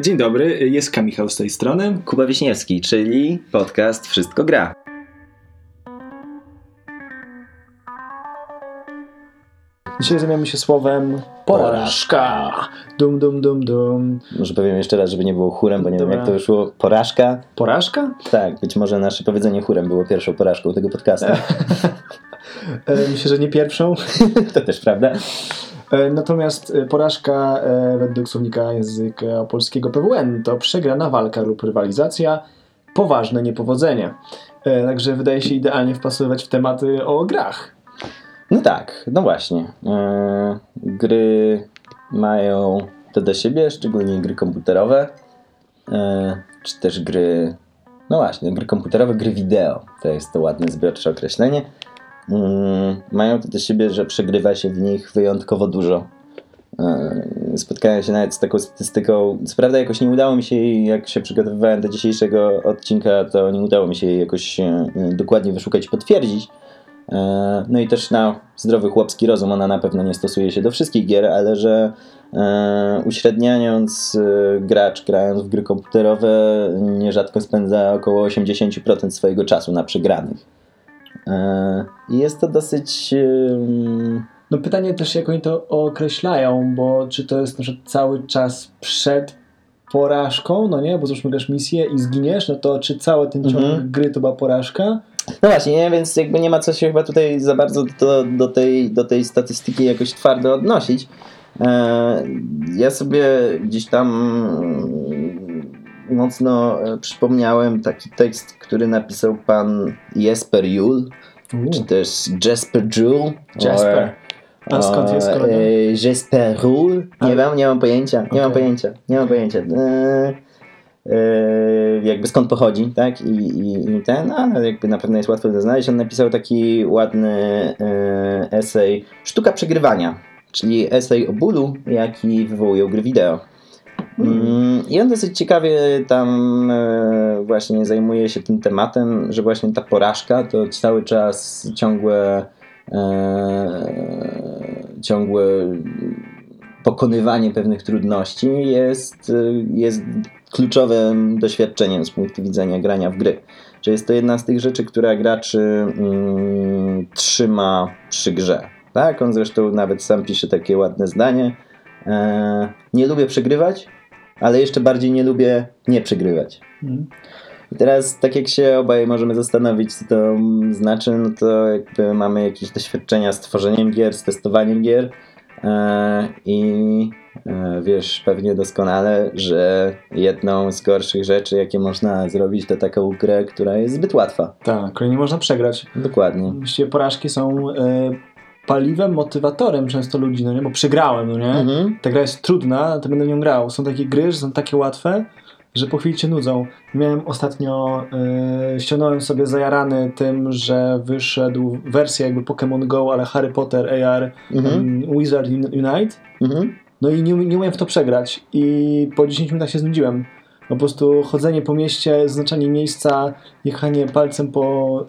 Dzień dobry, jest Kamichał z tej strony. Kuba Wiśniewski, czyli podcast Wszystko Gra. Dzisiaj zajmiemy się słowem porażka. Dum, dum, dum, dum. Może powiem jeszcze raz, żeby nie było chórem, bo nie Dobra. wiem jak to wyszło. Porażka? Porażka? Tak, być może nasze powiedzenie chórem było pierwszą porażką tego podcastu. E, Myślę, że nie pierwszą. to też prawda. E, Natomiast e, porażka e, według słownika języka polskiego PWN to przegrana walka lub rywalizacja, poważne niepowodzenie. Także wydaje się idealnie wpasowywać w tematy o grach. No tak, no właśnie. Gry mają to do siebie, szczególnie gry komputerowe, czy też gry, no właśnie, gry komputerowe, gry wideo. To jest to ładne, zbiorcze określenie. Mm, mają to do siebie, że przegrywa się w nich wyjątkowo dużo. E, Spotkałem się nawet z taką statystyką. Co prawda, jakoś nie udało mi się jej, jak się przygotowywałem do dzisiejszego odcinka, to nie udało mi się jej jakoś e, dokładnie wyszukać i potwierdzić. E, No i też na zdrowy chłopski rozum ona na pewno nie stosuje się do wszystkich gier, ale że uśredniając gracz grając w gry komputerowe nierzadko spędza około 80% swojego czasu na przegranych. E, I jest to dosyć... No pytanie też, jak oni to określają, bo czy to jest na przykład cały czas przed porażką, no nie, bo załóżmy grasz misję i zginiesz, no to czy cały ten ciąg Mhm. gry to była porażka? No właśnie, nie? więc jakby nie ma co się chyba tutaj za bardzo do, do, tej, do tej statystyki jakoś twardo odnosić. E, ja sobie gdzieś tam mm, mocno e, przypomniałem taki tekst, który napisał pan Jesper Juhl, czy też Jasper Juhl. Jasper. A skąd jest kolega? E, Jasper Juhl. Nie wiem, nie mam pojęcia. Nie mam Okej. pojęcia. Nie mam pojęcia. E, e, jakby skąd pochodzi, tak? I, i, i ten, ale jakby na pewno jest łatwo to znaleźć. On napisał taki ładny e, esej Sztuka przegrywania, czyli esej o bólu, jaki wywołują gry wideo. Mm, I on dosyć ciekawie tam e, właśnie zajmuje się tym tematem, że właśnie ta porażka to cały czas ciągłe, e, ciągłe pokonywanie pewnych trudności jest, e, jest kluczowym doświadczeniem z punktu widzenia grania w gry. Że jest to jedna z tych rzeczy, która graczy mm, trzyma przy grze. Tak, on zresztą nawet sam pisze takie ładne zdanie. Nie lubię przegrywać, ale jeszcze bardziej nie lubię nie przegrywać. Mhm. I teraz, tak jak się obaj możemy zastanowić, co to znaczy, no to jakby mamy jakieś doświadczenia z tworzeniem gier, z testowaniem gier e, i e, wiesz pewnie doskonale, że jedną z gorszych rzeczy, jakie można zrobić, to taką grę, która jest zbyt łatwa. Tak, której nie można przegrać. Dokładnie. Właściwie porażki są e, paliwem, motywatorem często ludzi, no nie, bo przegrałem, no nie? Mhm. Ta gra jest trudna, to będę nią grał. Są takie gry, że są takie łatwe, że po chwili cię nudzą. Miałem ostatnio, e, ściągnąłem sobie zajarany tym, że wyszedł wersja jakby Pokémon Go, ale Harry Potter AR Mhm. em, Wizard Unite. Mhm. No i nie, nie umiem w to przegrać. I po 10 minutach się znudziłem. Po prostu chodzenie po mieście, zaznaczanie miejsca, jechanie palcem po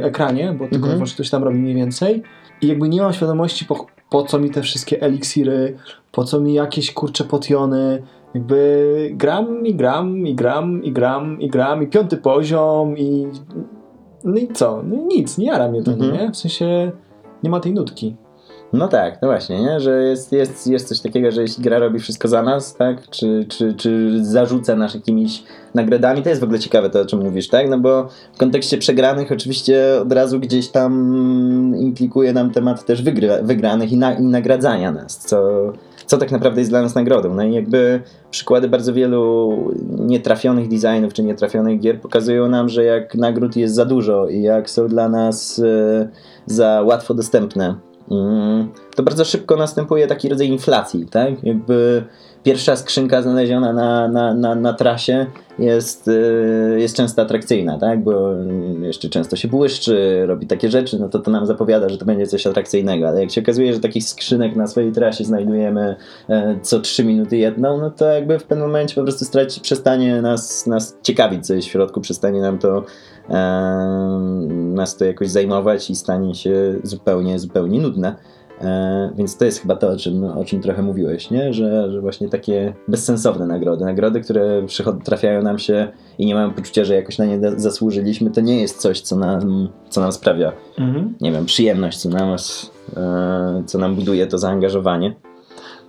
y, ekranie, bo tylko Mhm. ktoś tam robi mniej więcej. I jakby nie mam świadomości, po, po co mi te wszystkie eliksiry, po co mi jakieś kurcze potiony. Jakby gram i gram i gram i gram i gram i piąty poziom i no i co? No i nic, nie jara mnie to, Mhm. nie? W sensie nie ma tej nutki. No tak, no właśnie, nie? że jest, jest, jest coś takiego, że jeśli gra robi wszystko za nas, tak? czy, czy, czy zarzuca nas jakimiś nagrodami, to jest w ogóle ciekawe to, o czym mówisz, tak? No bo w kontekście przegranych oczywiście od razu gdzieś tam implikuje nam temat też wygry, wygranych i, na, i nagradzania nas, co, co tak naprawdę jest dla nas nagrodą. No i jakby przykłady bardzo wielu nietrafionych designów czy nietrafionych gier pokazują nam, że jak nagród jest za dużo i jak są dla nas e, za łatwo dostępne, to bardzo szybko następuje taki rodzaj inflacji, tak? Jakby pierwsza skrzynka znaleziona na, na, na, na trasie jest, y, jest często atrakcyjna, tak? Bo y, jeszcze często się błyszczy, robi takie rzeczy, no to to nam zapowiada, że to będzie coś atrakcyjnego, ale jak się okazuje, że takich skrzynek na swojej trasie znajdujemy e, co 3 minuty jedną, no to jakby w pewnym momencie po prostu straci, przestanie nas, nas ciekawić, co jest w środku, przestanie nam to e, nas to jakoś zajmować i stanie się zupełnie, zupełnie nudne. E, więc to jest chyba to, o czym, o czym trochę mówiłeś, nie? Że, że właśnie takie bezsensowne nagrody, nagrody, które trafiają nam się i nie mamy poczucia, że jakoś na nie zasłużyliśmy, to nie jest coś, co nam, co nam sprawia, Mhm. nie wiem, przyjemność, co nam, e, co nam buduje to zaangażowanie.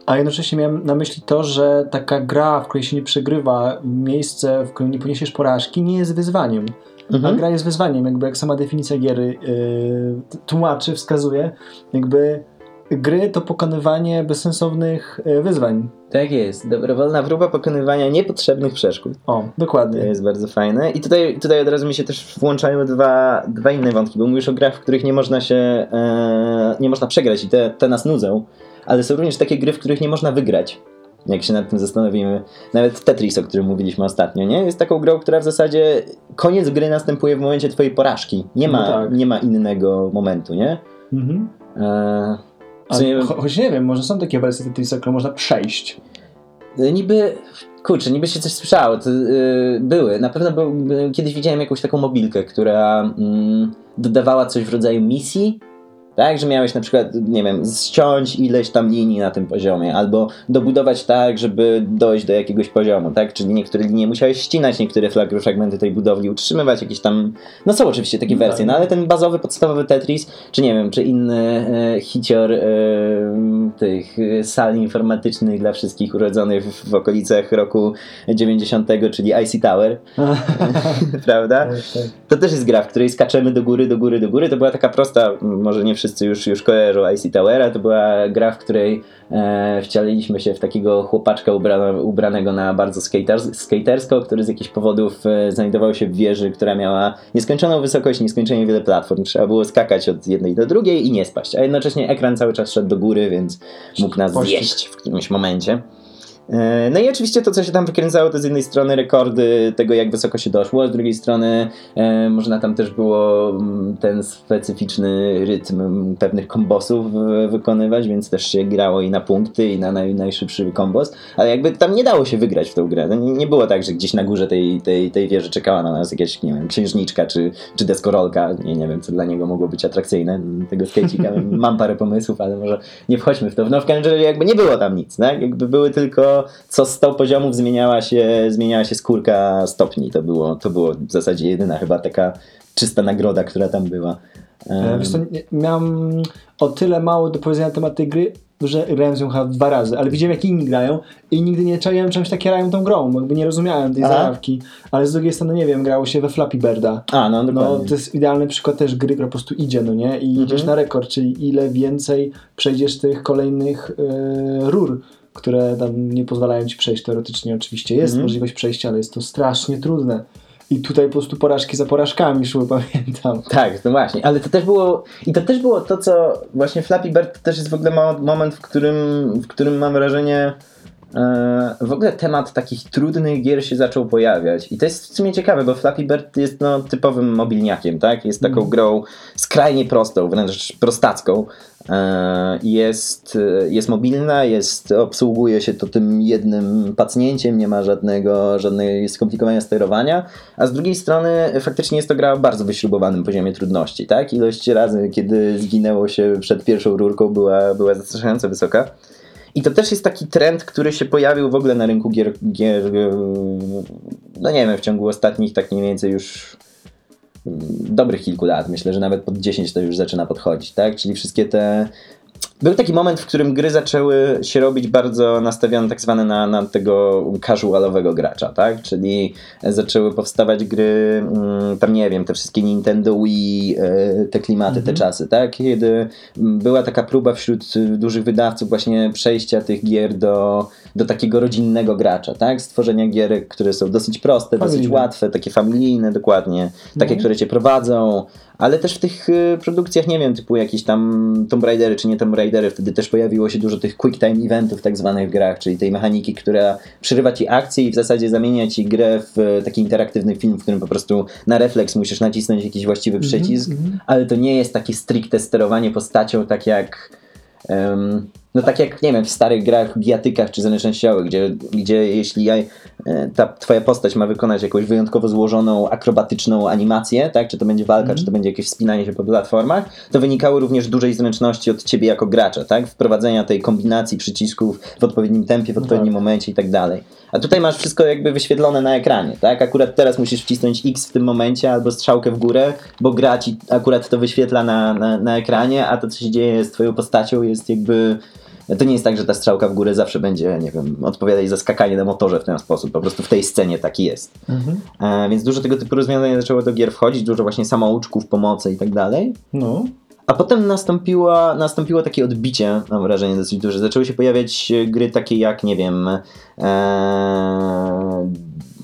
A jednocześnie miałem na myśli to, że taka gra, w której się nie przegrywa, miejsce, w którym nie poniesiesz porażki, nie jest wyzwaniem. A Mhm. gra jest wyzwaniem, jakby jak sama definicja gier yy, tłumaczy, wskazuje, jakby gry to pokonywanie bezsensownych yy, wyzwań. Tak jest, dobrowolna próba pokonywania niepotrzebnych przeszkód. O, To dokładnie. jest bardzo fajne. I tutaj, tutaj od razu mi się też włączają dwa, dwa inne wątki, bo mówisz o grach, w których nie można się, e, nie można przegrać i te, te nas nudzą, ale są również takie gry, w których nie można wygrać. Jak się nad tym zastanowimy. Nawet Tetris, o którym mówiliśmy ostatnio, nie? Jest taką grą, która w zasadzie koniec gry następuje w momencie twojej porażki. Nie ma, No tak. nie ma innego momentu, nie? Mhm. E, w A, sumie- cho- choć nie wiem, może są takie wersje Tetrisa, które można przejść. E, Niby, kurczę, niby się coś słyszało, to, yy, były. Na pewno był, yy, kiedyś widziałem jakąś taką mobilkę, która mm, dodawała coś w rodzaju misji, tak, że miałeś na przykład, nie wiem, ściąć ileś tam linii na tym poziomie, albo dobudować tak, żeby dojść do jakiegoś poziomu, tak, czyli niektóre linie musiałeś ścinać, niektóre fragmenty tej budowli, utrzymywać jakieś tam, no są oczywiście takie No wersje, tak. no ale ten bazowy, podstawowy Tetris, czy nie wiem, czy inny e, hicior e, tych e, sal informatycznych dla wszystkich urodzonych w, w okolicach roku 90, czyli IC Tower, prawda? Tak, tak. To też jest gra, w której skaczemy do góry, do góry, do góry. To była taka prosta, może nie wszyscy już, już kojarzą IC Towera, to była gra, w której e, wcieliliśmy się w takiego chłopaczka ubranego na bardzo skaters, skatersko, który z jakichś powodów e, znajdował się w wieży, która miała nieskończoną wysokość, nieskończenie wiele platform. Trzeba było skakać od jednej do drugiej i nie spaść, a jednocześnie ekran cały czas szedł do góry, więc mógł nas zjeść w którymś momencie. E, No i oczywiście to, co się tam wykręcało, to z jednej strony rekordy tego, jak wysoko się doszło, z drugiej strony e, można tam też było mm, ten specyficzny rytm mm, pewnych kombosów e, wykonywać, więc też się grało i na punkty, i na naj, najszybszy kombos, ale jakby tam nie dało się wygrać w tą grę. No, nie, nie było tak, że gdzieś na górze tej, tej, tej wieży czekała na nas jakaś, nie wiem, księżniczka czy, czy deskorolka, nie, nie wiem, co dla niego mogło być atrakcyjne, tego skejcika. Mam parę pomysłów, ale może nie wchodźmy w to. No w każdym razie jakby nie było tam nic, tak? Jakby były tylko co 100 poziomów zmieniała się, zmieniała się skórka stopni. To było, to było w zasadzie jedyna chyba taka czysta nagroda, która tam była. Wiesz co, miałem o tyle mało do powiedzenia na temat tej gry, że grałem z nią chyba dwa razy, ale widziałem jak inni grają i nigdy nie czaiłem czymś takie grają tą grą, bo jakby nie rozumiałem tej Aha. zajawki. Ale z drugiej strony, nie wiem, grało się we Flappy Birda. A, no No, to jest idealny przykład też gry, która po prostu idzie, no nie? I Mhm. idziesz na rekord, czyli ile więcej przejdziesz tych kolejnych e, rur, które tam nie pozwalają ci przejść. Teoretycznie oczywiście jest Mhm. możliwość przejścia, ale jest to strasznie trudne. I tutaj po prostu porażki za porażkami szły, pamiętam. Tak, no właśnie, ale to też było i to też było to, co właśnie Flappy Bird to też jest w ogóle mo- moment, w którym, w którym mam wrażenie w ogóle temat takich trudnych gier się zaczął pojawiać i to jest w sumie ciekawe, bo Flappy Bird jest no, typowym mobilniakiem, tak? Jest taką Mhm. grą skrajnie prostą, wręcz prostacką. E, Jest, jest mobilna, jest, obsługuje się to tym jednym pacnięciem, nie ma żadnego, żadnej skomplikowania sterowania, a z drugiej strony faktycznie jest to gra o bardzo wyśrubowanym poziomie trudności, tak? Ilość razy, kiedy zginęło się przed pierwszą rurką była, była zastraszająco wysoka. I to też jest taki trend, który się pojawił w ogóle na rynku gier, gier e, no nie wiem, w ciągu ostatnich tak mniej więcej już mm, dobrych kilku lat. Myślę, że nawet pod 10 to już zaczyna podchodzić, tak? Czyli wszystkie te był taki moment, w którym gry zaczęły się robić bardzo nastawione tak zwane na, na tego casualowego gracza, tak? Czyli zaczęły powstawać gry, mm, tam nie wiem, te wszystkie Nintendo Wii, e, te klimaty, te Mhm. czasy, tak? Kiedy mm, była taka próba wśród dużych wydawców właśnie przejścia tych gier do, do takiego rodzinnego gracza, tak? Stworzenia gierek, które są dosyć proste, dosyć łatwe, takie familijne, dokładnie, takie, Mhm. które cię prowadzą, ale też w tych y, produkcjach, nie wiem, typu jakieś tam Tomb Raidery czy nie Tomb Raidery, wtedy też pojawiło się dużo tych quick time eventów tak zwanych w grach, czyli tej mechaniki, która przerywa ci akcję i w zasadzie zamienia ci grę w y, taki interaktywny film, w którym po prostu na refleks musisz nacisnąć jakiś właściwy przycisk, Mhm, mhm. ale to nie jest takie stricte sterowanie postacią, tak jak em, no tak jak, nie wiem, w starych grach, bijatykach czy zręcznościowych, gdzie, gdzie jeśli ja, e, ta twoja postać ma wykonać jakąś wyjątkowo złożoną, akrobatyczną animację, tak? Czy to będzie walka, Mhm. czy to będzie jakieś wspinanie się po platformach, to wynikało również dużej zręczności od ciebie jako gracza, tak? Wprowadzenia tej kombinacji przycisków w odpowiednim tempie, w odpowiednim tak. momencie i tak dalej. A tutaj masz wszystko jakby wyświetlone na ekranie, tak? Akurat teraz musisz wcisnąć X w tym momencie albo strzałkę w górę, bo gra ci akurat to wyświetla na, na, na ekranie, a to co się dzieje z twoją postacią jest jakby... To nie jest tak, że ta strzałka w górę zawsze będzie, nie wiem, odpowiadać za skakanie na motorze w ten sposób. Po prostu w tej scenie taki jest. Mhm. E, więc dużo tego typu rozwiązań zaczęło do gier wchodzić, dużo właśnie samouczków, pomocy i tak dalej. No. A potem nastąpiło, nastąpiło takie odbicie, mam wrażenie dosyć duże. Zaczęły się pojawiać e, gry takie jak, nie wiem, e,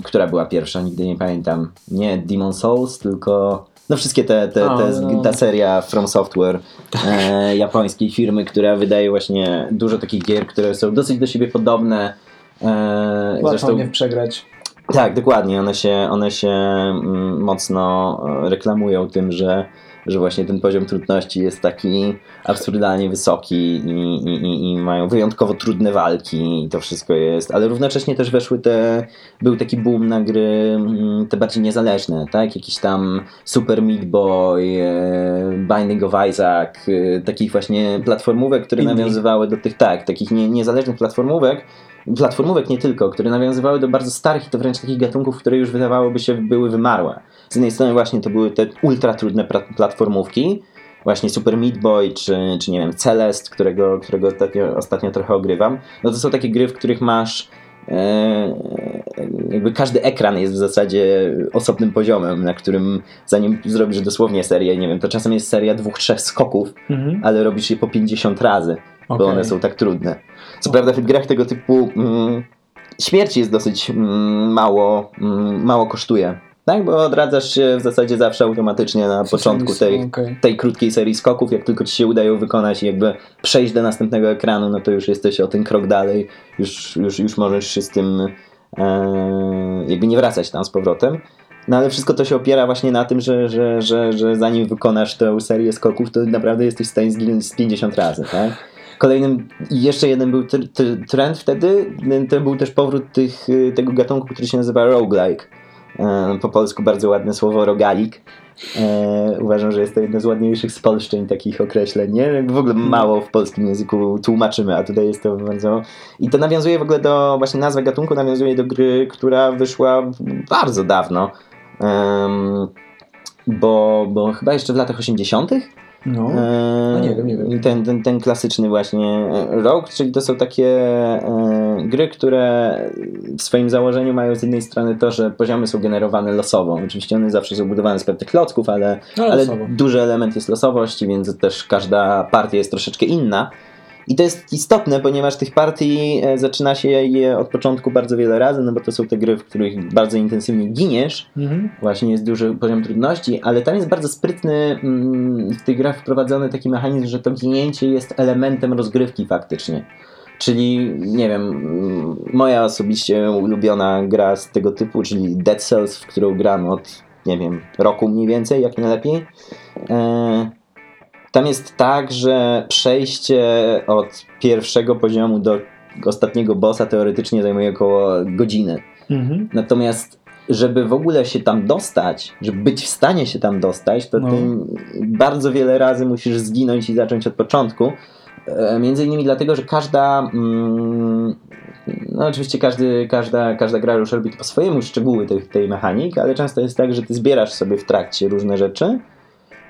która była pierwsza, nigdy nie pamiętam. Nie Demon Souls, tylko no wszystkie te, te, A, te no. ta seria From Software e, japońskiej firmy, która wydaje właśnie dużo takich gier, które są dosyć do siebie podobne. E, Łatwo mnie przegrać. tak, dokładnie. One się, one się mm, mocno e, reklamują tym, że, że właśnie ten poziom trudności jest taki absurdalnie wysoki i, i, i, mają wyjątkowo trudne walki i to wszystko jest, ale równocześnie też weszły te, był taki boom na gry mm, te bardziej niezależne, tak? Jakiś tam Super Meat Boy, e, Binding of Isaac, e, takich właśnie platformówek, które nawiązywały do tych, tak, takich nie, niezależnych platformówek, platformówek nie tylko, które nawiązywały do bardzo starych i to wręcz takich gatunków, które już wydawałoby się były wymarłe. Z jednej strony właśnie to były te ultra trudne platformówki, właśnie Super Meat Boy, czy, czy nie wiem, Celest, którego, którego ostatnio, ostatnio trochę ogrywam. No to są takie gry, w których masz e, jakby każdy ekran jest w zasadzie osobnym poziomem, na którym zanim zrobisz dosłownie serię, nie wiem, to czasem jest seria dwóch, trzech skoków, Mhm. ale robisz je po 50 razy bo Okej. one są tak trudne. Co prawda w grach tego typu mm, śmierć jest dosyć mm, mało, mm, mało kosztuje. Tak, bo odradzasz się w zasadzie zawsze automatycznie na początku tej, Okej. tej krótkiej serii skoków. Jak tylko ci się udają wykonać i jakby przejść do następnego ekranu, no to już jesteś o ten krok dalej. Już, już, już możesz się z tym e, jakby nie wracać tam z powrotem. No ale wszystko to się opiera właśnie na tym, że, że, że, że zanim wykonasz tę serię skoków, to naprawdę jesteś w stanie zginąć z 50 razy, tak? Kolejnym, jeszcze jeden był tr- tr- trend wtedy, to był też powrót tych, y, tego gatunku, który się nazywa roguelike. E, Po polsku bardzo ładne słowo rogalik. E, uważam, że jest to jedno z ładniejszych spolszczeń takich określeń. Nie? W ogóle mało w polskim języku tłumaczymy, a tutaj jest to bardzo. I to nawiązuje w ogóle do, właśnie nazwa gatunku nawiązuje do gry, która wyszła bardzo dawno. Bo, bo chyba jeszcze w latach 80. No. No nie wiem, nie wiem. Ten, ten, ten klasyczny właśnie Rogue, czyli to są takie e, gry, które w swoim założeniu mają z jednej strony to, że poziomy są generowane losowo. Oczywiście one zawsze są budowane z pewnych klocków, ale, No, ale duży element jest losowości, więc też każda partia jest troszeczkę inna. I to jest istotne, ponieważ tych partii e, zaczyna się je od początku bardzo wiele razy, no bo to są te gry, w których bardzo intensywnie giniesz, Mhm. Właśnie jest duży poziom trudności, ale tam jest bardzo sprytny mm, w tych grach wprowadzony taki mechanizm, że to ginięcie jest elementem rozgrywki faktycznie. Czyli, nie wiem, mm, moja osobiście ulubiona gra z tego typu, czyli Dead Cells, w którą gram od, nie wiem, roku mniej więcej, jak nie lepiej. Tam jest tak, że przejście od pierwszego poziomu do ostatniego bossa teoretycznie zajmuje około godziny. Mhm. Natomiast, żeby w ogóle się tam dostać, żeby być w stanie się tam dostać, to No. ty bardzo wiele razy musisz zginąć i zacząć od początku. E, Między innymi dlatego, że każda. Mm, no oczywiście każdy, każda, każda gra już robi po swojemu szczegóły tej, tej mechaniki, ale często jest tak, że ty zbierasz sobie w trakcie różne rzeczy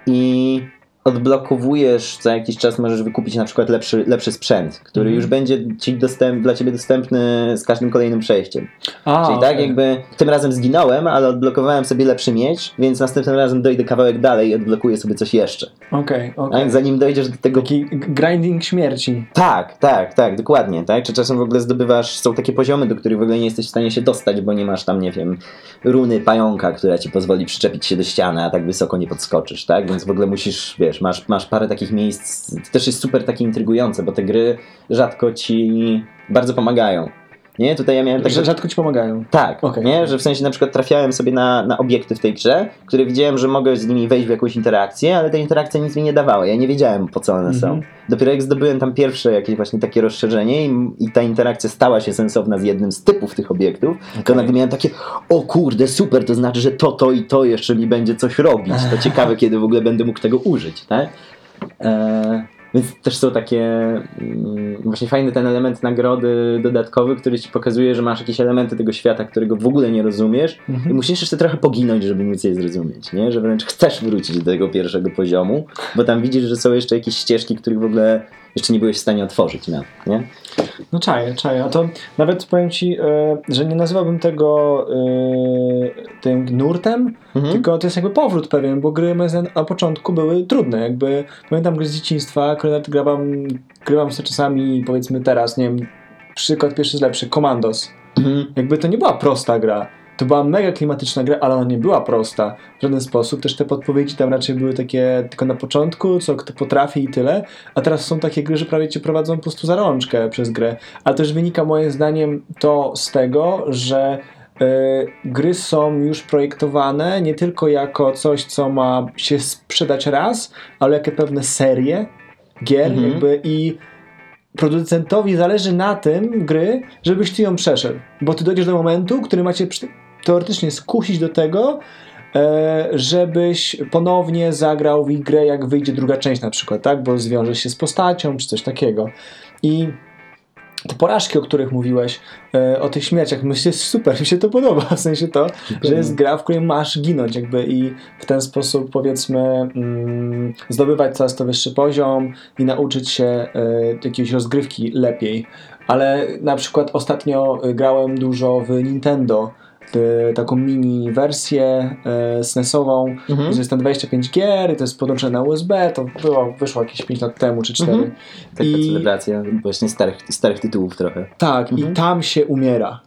i odblokowujesz, co jakiś czas możesz wykupić na przykład lepszy, lepszy sprzęt, który Mhm. już będzie ci dostęp, dla ciebie dostępny z każdym kolejnym przejściem. A, Czyli okej. tak jakby tym razem zginąłem, ale odblokowałem sobie lepszy miecz, więc następnym razem dojdę kawałek dalej i odblokuję sobie coś jeszcze. Okej, okej. Tak? Zanim dojdziesz do tego... Taki grinding śmierci. Tak, tak, tak, dokładnie. Tak? Czy czasem w ogóle zdobywasz, są takie poziomy, do których w ogóle nie jesteś w stanie się dostać, bo nie masz tam, nie wiem, runy pająka, która ci pozwoli przyczepić się do ściany, a tak wysoko nie podskoczysz, tak? Więc w ogóle musisz, wiesz, masz, masz parę takich miejsc, to też jest super takie intrygujące, bo te gry rzadko ci bardzo pomagają. Nie, tutaj ja miałem tak, Że rzadko ci pomagają. tak, Okej. nie? że w sensie na przykład trafiałem sobie na, na obiekty w tej grze, które widziałem, że mogę z nimi wejść w jakąś interakcję, ale te interakcje nic mi nie dawały. Ja nie wiedziałem po co one są. Mhm. Dopiero jak zdobyłem tam pierwsze jakieś właśnie takie rozszerzenie i, i ta interakcja stała się sensowna z jednym z typów tych obiektów, to Okej. nagle miałem takie, o kurde, super, to znaczy, że to, to i to jeszcze mi będzie coś robić. To ciekawe, kiedy w ogóle będę mógł tego użyć, tak? E, więc też są takie mm, właśnie fajny ten element nagrody dodatkowy, który ci pokazuje, że masz jakieś elementy tego świata, którego w ogóle nie rozumiesz Mhm. i musisz jeszcze trochę poginąć, żeby móc je zrozumieć, nie? Że wręcz chcesz wrócić do tego pierwszego poziomu, bo tam widzisz, że są jeszcze jakieś ścieżki, których w ogóle jeszcze nie byłeś w stanie otworzyć nawet, nie? No czaję, czaję. A to nawet powiem ci, e, że nie nazywałbym tego e, tym nurtem, Mhm. tylko to jest jakby powrót pewien, bo gry zdaniem na początku były trudne. Jakby pamiętam gry z dzieciństwa, które grałam, grywam sobie czasami, powiedzmy teraz, nie wiem, przykład pierwszy z lepszych, Commandos. Mhm. Jakby to nie była prosta gra. To była mega klimatyczna gra, ale ona nie była prosta w żaden sposób. Też te podpowiedzi tam raczej były takie tylko na początku, co kto potrafi i tyle. A teraz są takie gry, że prawie cię prowadzą po prostu za rączkę przez grę. Ale też wynika moim zdaniem to z tego, że y, gry są już projektowane nie tylko jako coś, co ma się sprzedać raz, ale jako pewne serie gier Mhm. jakby i producentowi zależy na tym gry, żebyś ty ją przeszedł. Bo ty dojdziesz do momentu, który macie przy- teoretycznie skusić do tego, e, żebyś ponownie zagrał w grę, jak wyjdzie druga część na przykład, tak? Bo zwiąże się z postacią, czy coś takiego. I te porażki, o których mówiłeś, e, o tych śmierciach, myślę, super, mi się to podoba, w sensie to, że jest gra, w której masz ginąć jakby i w ten sposób powiedzmy mm, zdobywać coraz to wyższy poziom i nauczyć się e, jakiejś rozgrywki lepiej. Ale na przykład ostatnio grałem dużo w Nintendo, taką mini wersję e, SNES-ową, Mhm. że jest tam 25 gier i to jest podłączone na USB, to było, wyszło jakieś 5 lat temu czy 4. Mhm. Taka I- celebracja właśnie starych, starych tytułów trochę. Tak, Mhm. i tam się umiera.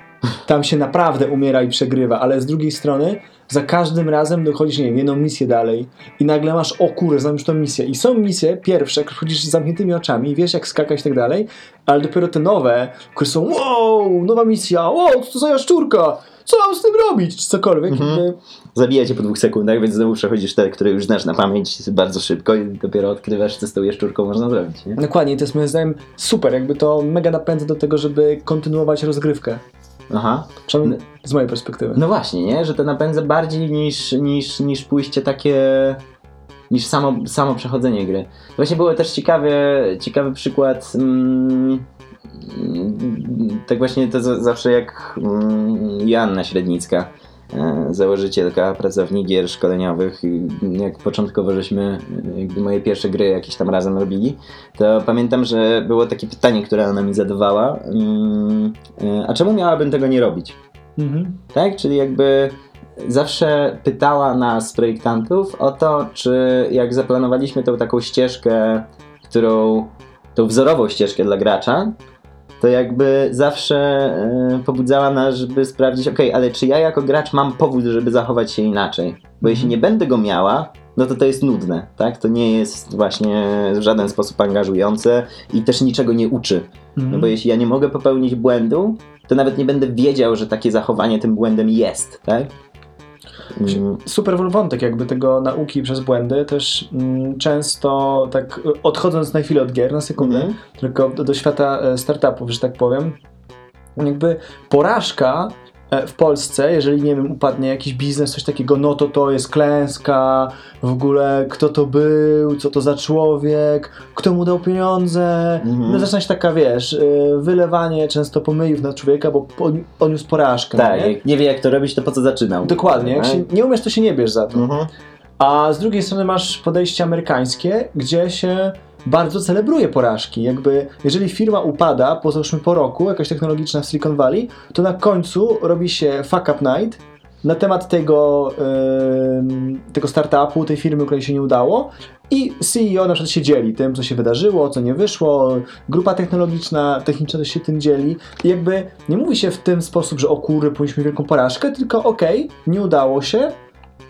Tam się naprawdę umiera i przegrywa, ale z drugiej strony za każdym razem dochodzisz, nie wiem, jedną misję dalej i nagle masz, o kurde, znam już tą misję. I są misje pierwsze, które chodzisz z zamkniętymi oczami, wiesz jak skakać i tak dalej, ale dopiero te nowe, które są, wow, nowa misja, wow, co to za jaszczurka, co mam z tym robić, czy cokolwiek. Mhm. Jakby, Zabija cię po dwóch sekundach, więc znowu przechodzisz te, które już znasz na pamięć bardzo szybko i dopiero odkrywasz, co z tą jaszczurką można zrobić. Nie? dokładnie, to jest moim zdaniem super, jakby to mega napędza do tego, żeby kontynuować rozgrywkę. Aha. Przynajmniej z mojej perspektywy. No właśnie, nie? Że to napędza bardziej niż, niż, niż pójście takie. niż samo, samo przechodzenie gry. Właśnie było też ciekawy, ciekawy przykład. Mm, mm, tak właśnie to za, zawsze jak mm, Joanna Średnicka, e, założycielka, pracownik gier szkoleniowych, jak początkowo żeśmy e, moje pierwsze gry jakieś tam razem robili, to pamiętam, że było takie pytanie, które ona mi zadawała. mm, e, A czemu miałabym tego nie robić? Mhm. Tak? Czyli jakby zawsze pytała nas, projektantów, o to, czy jak zaplanowaliśmy tą taką ścieżkę, którą, tą wzorową ścieżkę dla gracza, to jakby zawsze e, pobudzała nas, żeby sprawdzić, ok, ale czy ja jako gracz mam powód, żeby zachować się inaczej? Bo jeśli nie będę go miała, no to to jest nudne, tak? To nie jest właśnie w żaden sposób angażujące i też niczego nie uczy. No bo jeśli ja nie mogę popełnić błędu, to nawet nie będę wiedział, że takie zachowanie tym błędem jest, tak? Mm, super wątek jakby tego nauki przez błędy, też mm, często tak y, odchodząc na chwilę od gier, na sekundę, Mhm. tylko do, do świata e, startupów, że tak powiem, jakby porażka w Polsce, jeżeli nie wiem, upadnie jakiś biznes, coś takiego, no to to jest klęska, w ogóle kto to był, co to za człowiek, kto mu dał pieniądze. Mhm. No zaczyna się taka, wiesz, y, wylewanie często pomyjów na człowieka, bo on- odniósł porażkę. Tak, nie? nie wie jak to robić, to po co zaczynał? Dokładnie, jak się nie umiesz, to się nie bierz za to. Mhm. A z drugiej strony masz podejście amerykańskie, gdzie się bardzo celebruje porażki. Jakby, jeżeli firma upada, po załóżmy po roku, jakaś technologiczna w Silicon Valley, to na końcu robi się fuck up night. Na temat tego, ym, tego startupu, tej firmy, której się nie udało. I CEO na przykład się dzieli tym, co się wydarzyło, co nie wyszło, grupa technologiczna, techniczna też się tym dzieli. I jakby nie mówi się w ten sposób, że o kurde, powinniśmy wielką porażkę, tylko okej, nie udało się,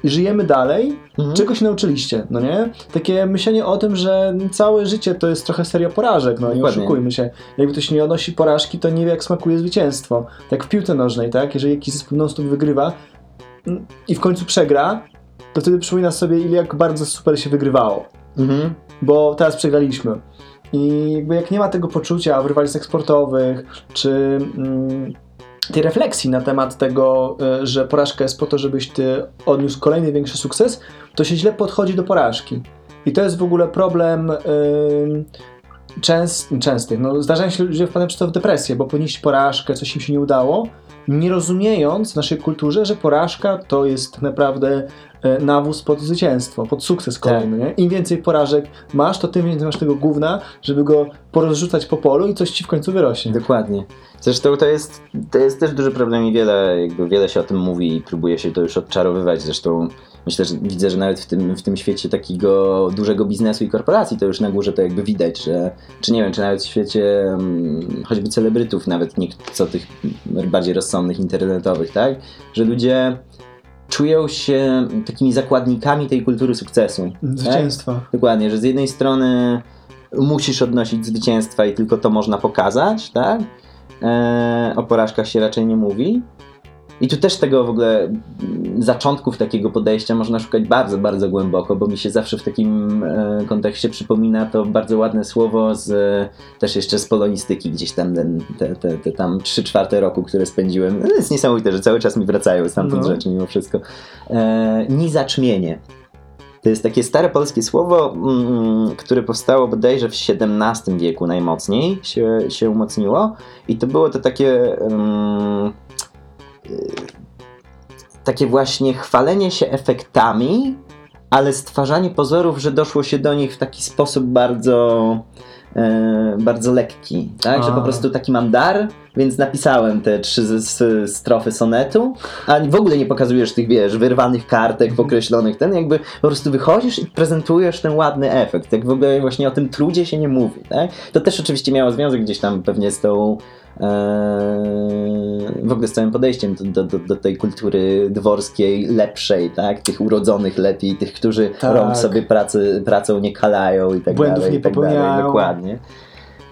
żyjemy dalej, Mhm. czego się nauczyliście, no nie? Takie myślenie o tym, że całe życie to jest trochę seria porażek, no nie Dokładnie. oszukujmy się. Jakby ktoś nie odnosi porażki, to nie wie jak smakuje zwycięstwo. Tak w piłce nożnej, tak? Jeżeli jakiś zespół non-stop wygrywa mm, i w końcu przegra, to wtedy przypomina sobie, ile jak bardzo super się wygrywało. Mhm. Bo teraz przegraliśmy. I jakby jak nie ma tego poczucia w rywalizacjach sportowych, czy mm, tej refleksji na temat tego, y, że porażka jest po to, żebyś ty odniósł kolejny większy sukces, to się źle podchodzi do porażki. I to jest w ogóle problem ym, częst. No, zdarzają się ludzie wpadają przez w depresję, bo ponieść porażkę, coś im się nie udało, nie rozumiejąc w naszej kulturze, że porażka to jest naprawdę e, nawóz pod zwycięstwo, pod sukces kolejny. Nie? Im więcej porażek masz, to tym więcej masz tego gówna, żeby go porozrzucać po polu i coś ci w końcu wyrośnie. Dokładnie. Zresztą to jest, to jest też duży problem i wiele, jakby wiele się o tym mówi i próbuje się to już odczarowywać. Zresztą myślę, że widzę, że nawet w tym, w tym świecie takiego dużego biznesu i korporacji to już na górze to jakby widać, że czy nie wiem, czy nawet w świecie mm, choćby celebrytów, nawet nie co tych bardziej rozsądnych internetowych, tak? Że ludzie czują się takimi zakładnikami tej kultury sukcesu. Tak? Zwycięstwa. Dokładnie, że z jednej strony musisz odnosić zwycięstwa i tylko to można pokazać, tak? E, o porażkach się raczej nie mówi. I tu też tego w ogóle mm, zaczątków takiego podejścia można szukać bardzo, bardzo głęboko, bo mi się zawsze w takim e, kontekście przypomina to bardzo ładne słowo z też jeszcze z polonistyki, gdzieś tam ten, te, te, te tam 3 czwarte roku, które spędziłem. To jest niesamowite, że cały czas mi wracają stamtąd No. rzeczy mimo wszystko. E, nizaczmienie. To jest takie stare polskie słowo, mm, które powstało bodajże w XVII wieku najmocniej się, się umocniło. I to było to takie. mm, takie właśnie chwalenie się efektami, ale stwarzanie pozorów, że doszło się do nich w taki sposób bardzo. e, bardzo lekki, tak? Że po prostu taki mam dar, więc napisałem te trzy z, z, strofy sonetu, a w ogóle nie pokazujesz tych, wiesz, wyrwanych kartek, określonych, ten jakby po prostu wychodzisz i prezentujesz ten ładny efekt, tak w ogóle właśnie o tym trudzie się nie mówi, tak? To też oczywiście miało związek gdzieś tam pewnie z tą w ogóle z całym podejściem do, do, do, tej kultury dworskiej lepszej, tak? Tych urodzonych lepiej, tych, którzy Tak. sobie pracy, pracą nie kalają i tak Błędów dalej. nie tak dalej, popełniają. dokładnie.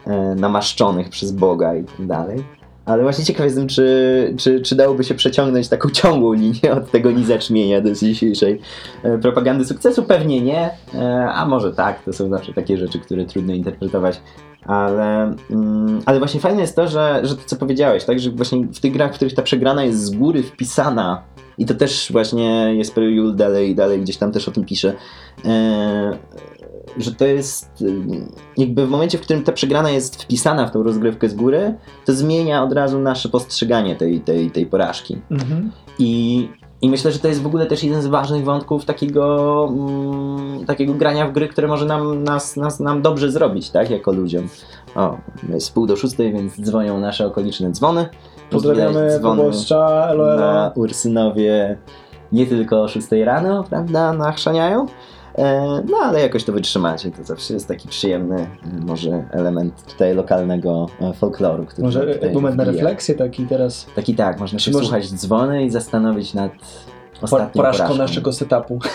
E, namaszczonych przez Boga i tak dalej. Ale właśnie ciekaw jestem, czy, czy, czy dałoby się przeciągnąć taką ciągłą linię od tego nizaczmienia do dzisiejszej e, propagandy sukcesu? Pewnie nie, e, a może tak, to są zawsze takie rzeczy, które trudno interpretować. Ale, mm, ale właśnie fajne jest to, że, że to co powiedziałeś, tak, że właśnie w tych grach, w których ta przegrana jest z góry wpisana i to też właśnie jest Jul dalej, dalej gdzieś tam też o tym pisze, e, że to jest y, jakby w momencie, w którym ta przegrana jest wpisana w tą rozgrywkę z góry, to zmienia od razu nasze postrzeganie tej, tej, tej porażki. Mhm. I, I myślę, że to jest w ogóle też jeden z ważnych wątków takiego, mm, takiego grania w gry, które może nam, nas, nas, nam dobrze zrobić, tak, jako ludziom. O, jest pół do szóstej, więc dzwonią nasze okoliczne dzwony. Pozdrawiamy Widać dzwony proboszcza, elo, elo. Na Ursynowie nie tylko o 6 rano, prawda, nachrzaniają. E, No ale jakoś to wytrzymacie, to zawsze jest taki przyjemny e, może element tutaj lokalnego e, folkloru, który Może moment na refleksję taki teraz. Taki tak, można Czy się może- słuchać dzwony i zastanowić nad ostatnią porażką porażką. naszego setupu.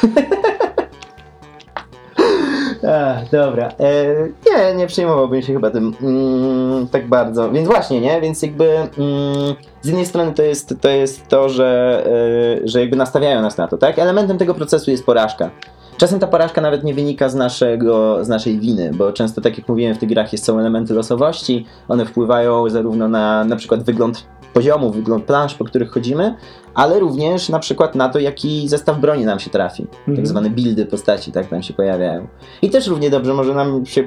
Ach, dobra. E, nie, nie przejmowałbym się chyba tym mm, tak bardzo. Więc właśnie, nie? Więc jakby mm, z jednej strony to jest to, jest to że, e, że jakby nastawiają nas na to, tak? Elementem tego procesu jest porażka. Czasem ta porażka nawet nie wynika z, naszego, z naszej winy, bo często, tak jak mówiłem, w tych grach jest, są elementy losowości. One wpływają zarówno na na przykład wygląd poziomu, wygląd plansz, po których chodzimy, ale również na przykład na to, jaki zestaw broni nam się trafi. Tak Mhm. zwane buildy postaci, tak tam się pojawiają. I też równie dobrze może nam się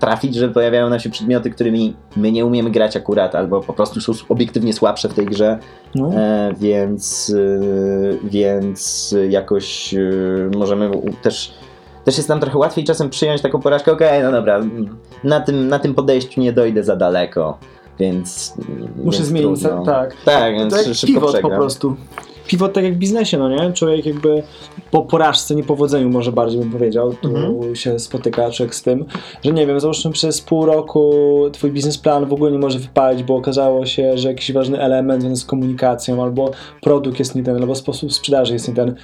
trafić, że pojawiają nam się przedmioty, którymi my nie umiemy grać akurat, albo po prostu są obiektywnie słabsze w tej grze, No. e, więc, y, więc jakoś y, możemy też. Też jest nam trochę łatwiej czasem przyjąć taką porażkę, okej, no dobra, na tym, na tym podejściu nie dojdę za daleko, więc. Muszę więc zmienić, trudno. tak. Tak, więc To jak szybko pivot po przegram. prostu. Pivot tak jak w biznesie, no nie? Człowiek jakby po porażce, niepowodzeniu może bardziej bym powiedział, tu Mhm. się spotyka człowiek z tym, że nie wiem, załóżmy przez pół roku twój biznesplan w ogóle nie może wypalić, bo okazało się, że jakiś ważny element związany z komunikacją, albo produkt jest nie ten, albo sposób sprzedaży jest nie ten.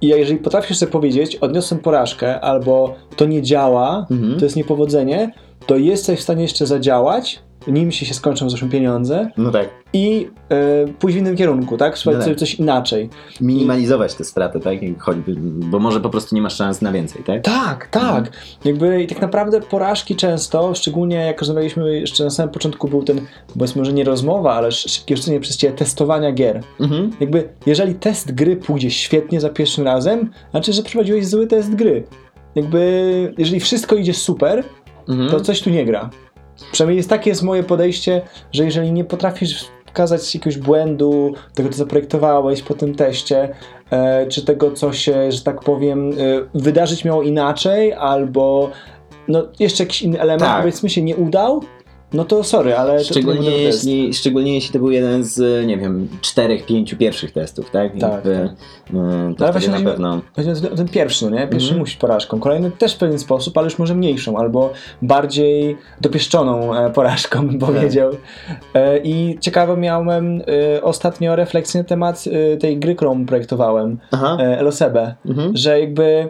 I jeżeli potrafisz sobie powiedzieć, odniosłem porażkę, albo to nie działa, Mhm. to jest niepowodzenie, to jesteś w stanie jeszcze zadziałać, nim się, się skończą zresztą pieniądze No tak. i e, pójść w innym kierunku, tak? Spróbować No tak. coś inaczej. Minimalizować te straty, tak? Choćby, bo może po prostu nie masz szans na więcej, tak? Tak, tak. Mhm. Jakby i tak naprawdę porażki często, szczególnie jak rozmawialiśmy jeszcze na samym początku, był ten, powiedzmy może nie rozmowa, ale sz- szybkie rzucenie przez ciebie testowania gier. Mhm. Jakby, jeżeli test gry pójdzie świetnie za pierwszym razem, znaczy, że przeprowadziłeś zły test gry. Jakby, jeżeli wszystko idzie super, Mhm. to coś tu nie gra. Przynajmniej jest takie jest moje podejście, że jeżeli nie potrafisz wskazać jakiegoś błędu, tego co zaprojektowałeś po tym teście, e, czy tego co się, że tak powiem, e, wydarzyć miało inaczej, albo no, jeszcze jakiś inny element Tak. powiedzmy się nie udał, no to sorry, ale Szczególnie to jeśli, szczególnie jeśli to był jeden z, nie wiem, czterech, pięciu pierwszych testów, tak? Tak, Jakby, tak. y, To Ale wtedy właśnie na pewno. Weźmy ten pierwszy, no nie? Pierwszy Mhm. musi porażką. Kolejny też w pewien sposób, ale już może mniejszą, albo bardziej dopieszczoną e, porażką, bym Tak. powiedział. E, I ciekawe miałem e, ostatnio refleksję na temat e, tej gry, którą projektowałem, Aha. e, Mhm. że jakby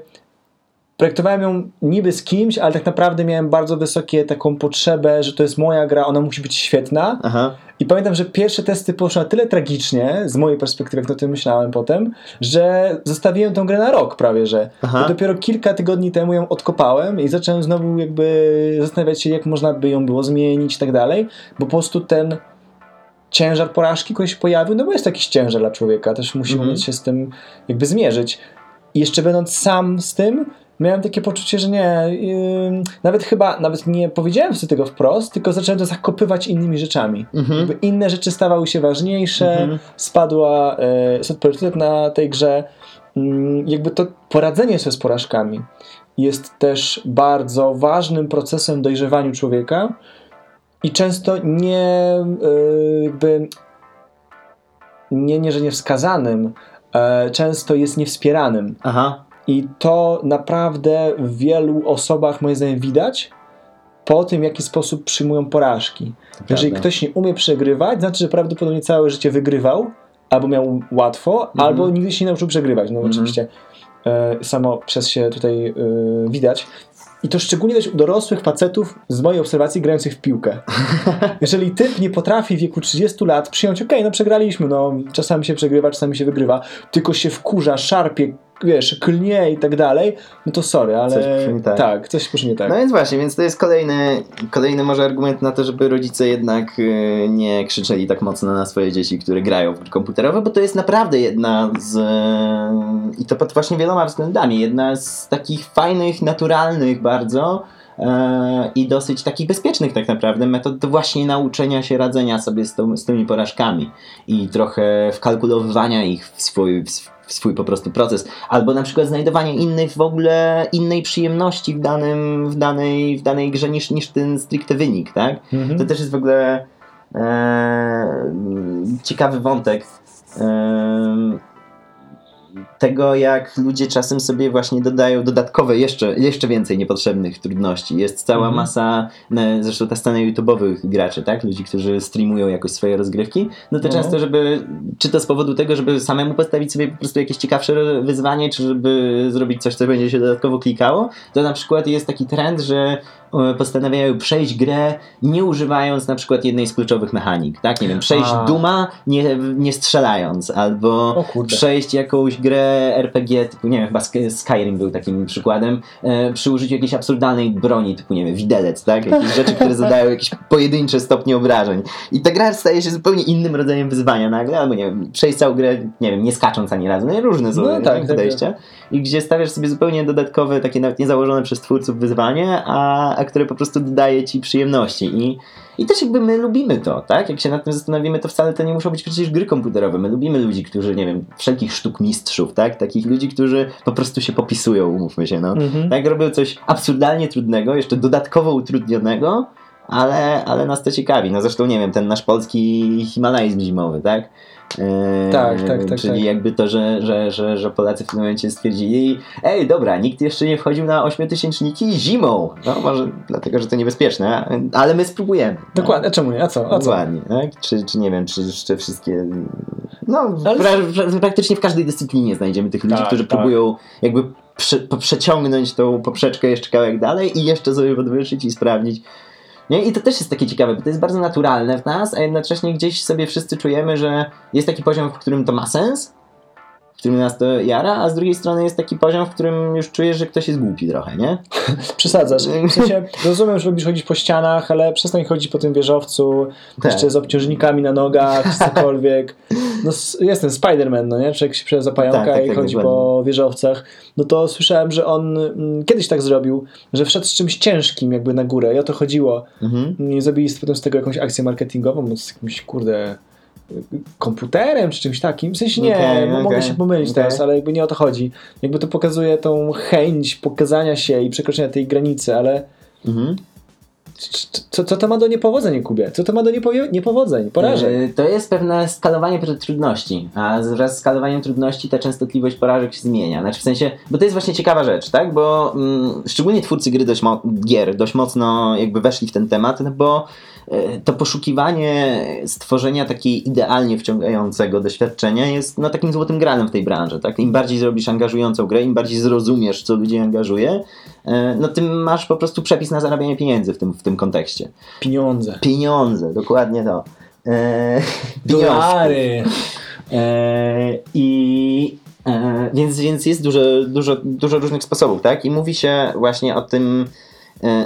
projektowałem ją niby z kimś, ale tak naprawdę miałem bardzo wysokie taką potrzebę, że to jest moja gra, ona musi być świetna. Aha. I pamiętam, że pierwsze testy poszły na tyle tragicznie, z mojej perspektywy, jak o tym myślałem potem, że zostawiłem tę grę na rok prawie, że dopiero kilka tygodni temu ją odkopałem i zacząłem znowu jakby zastanawiać się, jak można by ją było zmienić i tak dalej, bo po prostu ten ciężar porażki, który się pojawił, no bo jest jakiś ciężar dla człowieka, też musi Mhm. umieć się z tym jakby zmierzyć. I jeszcze będąc sam z tym, miałem takie poczucie, że nie, yy, nawet chyba, nawet nie powiedziałem sobie tego wprost, tylko zacząłem to zakopywać innymi rzeczami. Mhm. Jakby inne rzeczy stawały się ważniejsze, Mhm. spadła, e, spadł priorytet na tej grze. Mm, Jakby to poradzenie sobie z porażkami jest też bardzo ważnym procesem w dojrzewaniu człowieka i często nie e, jakby nie, nie że nie wskazanym, e, często jest niewspieranym. Aha. I to naprawdę w wielu osobach moim zdaniem widać po tym, w jaki sposób przyjmują porażki. Jeżeli prawda. ktoś nie umie przegrywać, znaczy, że prawdopodobnie całe życie wygrywał, albo miał łatwo, Mhm. albo nigdy się nie nauczył przegrywać. No Mhm. oczywiście e, samo przez się tutaj e, widać. I to szczególnie widać u dorosłych facetów, z mojej obserwacji, grających w piłkę. Jeżeli typ nie potrafi w wieku 30 lat przyjąć, okej, no przegraliśmy, no czasami się przegrywa, czasami się wygrywa, tylko się wkurza, szarpie, wiesz, klnie i tak dalej, no to sorry, ale Coś poszło nie tak. tak, coś poszło nie tak. No więc właśnie, więc to jest kolejny, kolejny może argument na to, żeby rodzice jednak y, nie krzyczeli tak mocno na swoje dzieci, które grają w gry komputerowe, bo to jest naprawdę jedna z, i to pod właśnie wieloma względami, jedna z takich fajnych, naturalnych bardzo i dosyć takich bezpiecznych tak naprawdę metod właśnie nauczenia się radzenia sobie z, tą, z tymi porażkami i trochę wkalkulowywania ich w swój, w sw- w swój po prostu proces, albo na przykład znajdowanie innych w ogóle, innej przyjemności w, danym, w, danej, w danej grze niż, niż ten stricte wynik, tak? Mhm. To też jest w ogóle e, ciekawy wątek e, tego, jak ludzie czasem sobie właśnie dodają dodatkowe, jeszcze, jeszcze więcej niepotrzebnych trudności. Jest cała Mhm. masa, e, zresztą ta scena YouTube'owych graczy, tak? Ludzi, którzy streamują jakoś swoje rozgrywki, no to No. często, żeby, czy to z powodu tego, żeby samemu postawić sobie po prostu jakieś ciekawsze wyzwanie, czy żeby zrobić coś, co będzie się dodatkowo klikało, to na przykład jest taki trend, że e, postanawiają przejść grę nie używając na przykład jednej z kluczowych mechanik, tak? Nie wiem, przejść A. Duma nie, nie strzelając, albo przejść jakąś grę RPG typu, nie wiem, chyba Sk- Skyrim był takim przykładem, e, przy użyciu jakiejś absurdalnej broni typu, nie wiem, widelec, tak? Jakieś rzeczy, które zadają jakieś pojedyncze stopnie obrażeń. I ta gra staje się zupełnie innym rodzajem wyzwania nagle, albo nie wiem, przejść całą grę, nie wiem, nie skacząc ani razu, no i różne są No tak, tak, tak, podejścia. I gdzie stawiasz sobie zupełnie dodatkowe, takie nawet niezałożone przez twórców wyzwanie, a, a które po prostu dodaje ci przyjemności. I, I też jakby my lubimy to, tak? Jak się nad tym zastanowimy, to wcale to nie muszą być przecież gry komputerowe. My lubimy ludzi, którzy, nie wiem, wszelkich sztuk mistrzów, tak? Takich ludzi, którzy po prostu się popisują, umówmy się, no. Mhm. Tak, robią coś absurdalnie trudnego, jeszcze dodatkowo utrudnionego, ale, ale nas to ciekawi. No zresztą, nie wiem, ten nasz polski Himalajzm zimowy, tak? Eee, Tak, tak, tak, Czyli tak. jakby to, że, że, że, że Polacy w tym momencie stwierdzili ej, dobra, nikt jeszcze nie wchodził na ośmiotysięczniki zimą. No może dlatego, że to niebezpieczne, ale my spróbujemy. Dokładnie, a czemu nie? A co? A co? Dokładnie, tak? Czy, czy nie wiem, czy jeszcze wszystkie. No, Ale- pra, pra, praktycznie w każdej dyscyplinie znajdziemy tych ludzi, Tak, którzy tak. próbują jakby prze, przeciągnąć tą poprzeczkę jeszcze kawałek dalej i jeszcze sobie podwyższyć i sprawdzić. Nie? I to też jest takie ciekawe, bo to jest bardzo naturalne w nas, a jednocześnie gdzieś sobie wszyscy czujemy, że jest taki poziom, w którym to ma sens, którym nas to jara, a z drugiej strony jest taki poziom, w którym już czujesz, że ktoś jest głupi trochę, nie? Przesadzasz. W sensie, rozumiem, że lubisz chodzić po ścianach, ale przestań chodzić po tym wieżowcu, Tak. jeszcze z obciążnikami na nogach, cokolwiek. No, jestem Spider-Man, no nie? Człowiek się przeza pająka Tak, tak, i tak, chodzi dokładnie. po wieżowcach. No to słyszałem, że on mm, kiedyś tak zrobił, że wszedł z czymś ciężkim jakby na górę i o to chodziło. Mhm. I zrobili potem z tego jakąś akcję marketingową, z jakimś, kurde, komputerem czy czymś takim. W sensie nie, Okej, no, mogę się pomylić okej. teraz, ale jakby nie o to chodzi. Jakby to pokazuje tą chęć pokazania się i przekroczenia tej granicy, ale Mhm. co, co to ma do niepowodzeń, Kubie? Co to ma do niepowodzeń, porażek? E, To jest pewne skalowanie trudności, a wraz z skalowaniem trudności ta częstotliwość porażek się zmienia. Znaczy w sensie, bo to jest właśnie ciekawa rzecz, tak? Bo mm, szczególnie twórcy gry dość gier dość mocno jakby weszli w ten temat, no bo to poszukiwanie stworzenia takiej idealnie wciągającego doświadczenia jest no, takim złotym gralem w tej branży. Tak? Im bardziej zrobisz angażującą grę, im bardziej zrozumiesz, co ludzi angażuje, e, no tym masz po prostu przepis na zarabianie pieniędzy w tym, w tym kontekście. Pieniądze. Pieniądze, dokładnie to. Eee. Dolary. Eee, I e, więc, więc jest dużo, dużo, dużo różnych sposobów, tak? I mówi się właśnie o tym, e,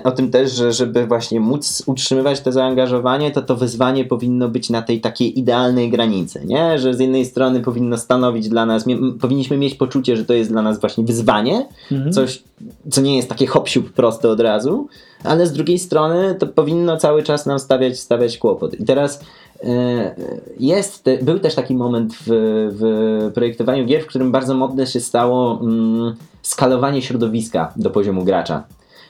o tym też, że żeby właśnie móc utrzymywać to zaangażowanie, to to wyzwanie powinno być na tej takiej idealnej granicy, nie? Że z jednej strony powinno stanowić dla nas, powinniśmy mieć poczucie, że to jest dla nas właśnie wyzwanie, Mhm. coś, co nie jest takie hop proste od razu, ale z drugiej strony to powinno cały czas nam stawiać, stawiać kłopot. I teraz e, jest, był też taki moment w, w projektowaniu gier, w którym bardzo modne się stało mm, skalowanie środowiska do poziomu gracza.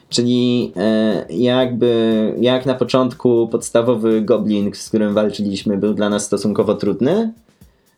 Czyli e, jakby jak na początku podstawowy goblin, z którym walczyliśmy, był dla nas stosunkowo trudny,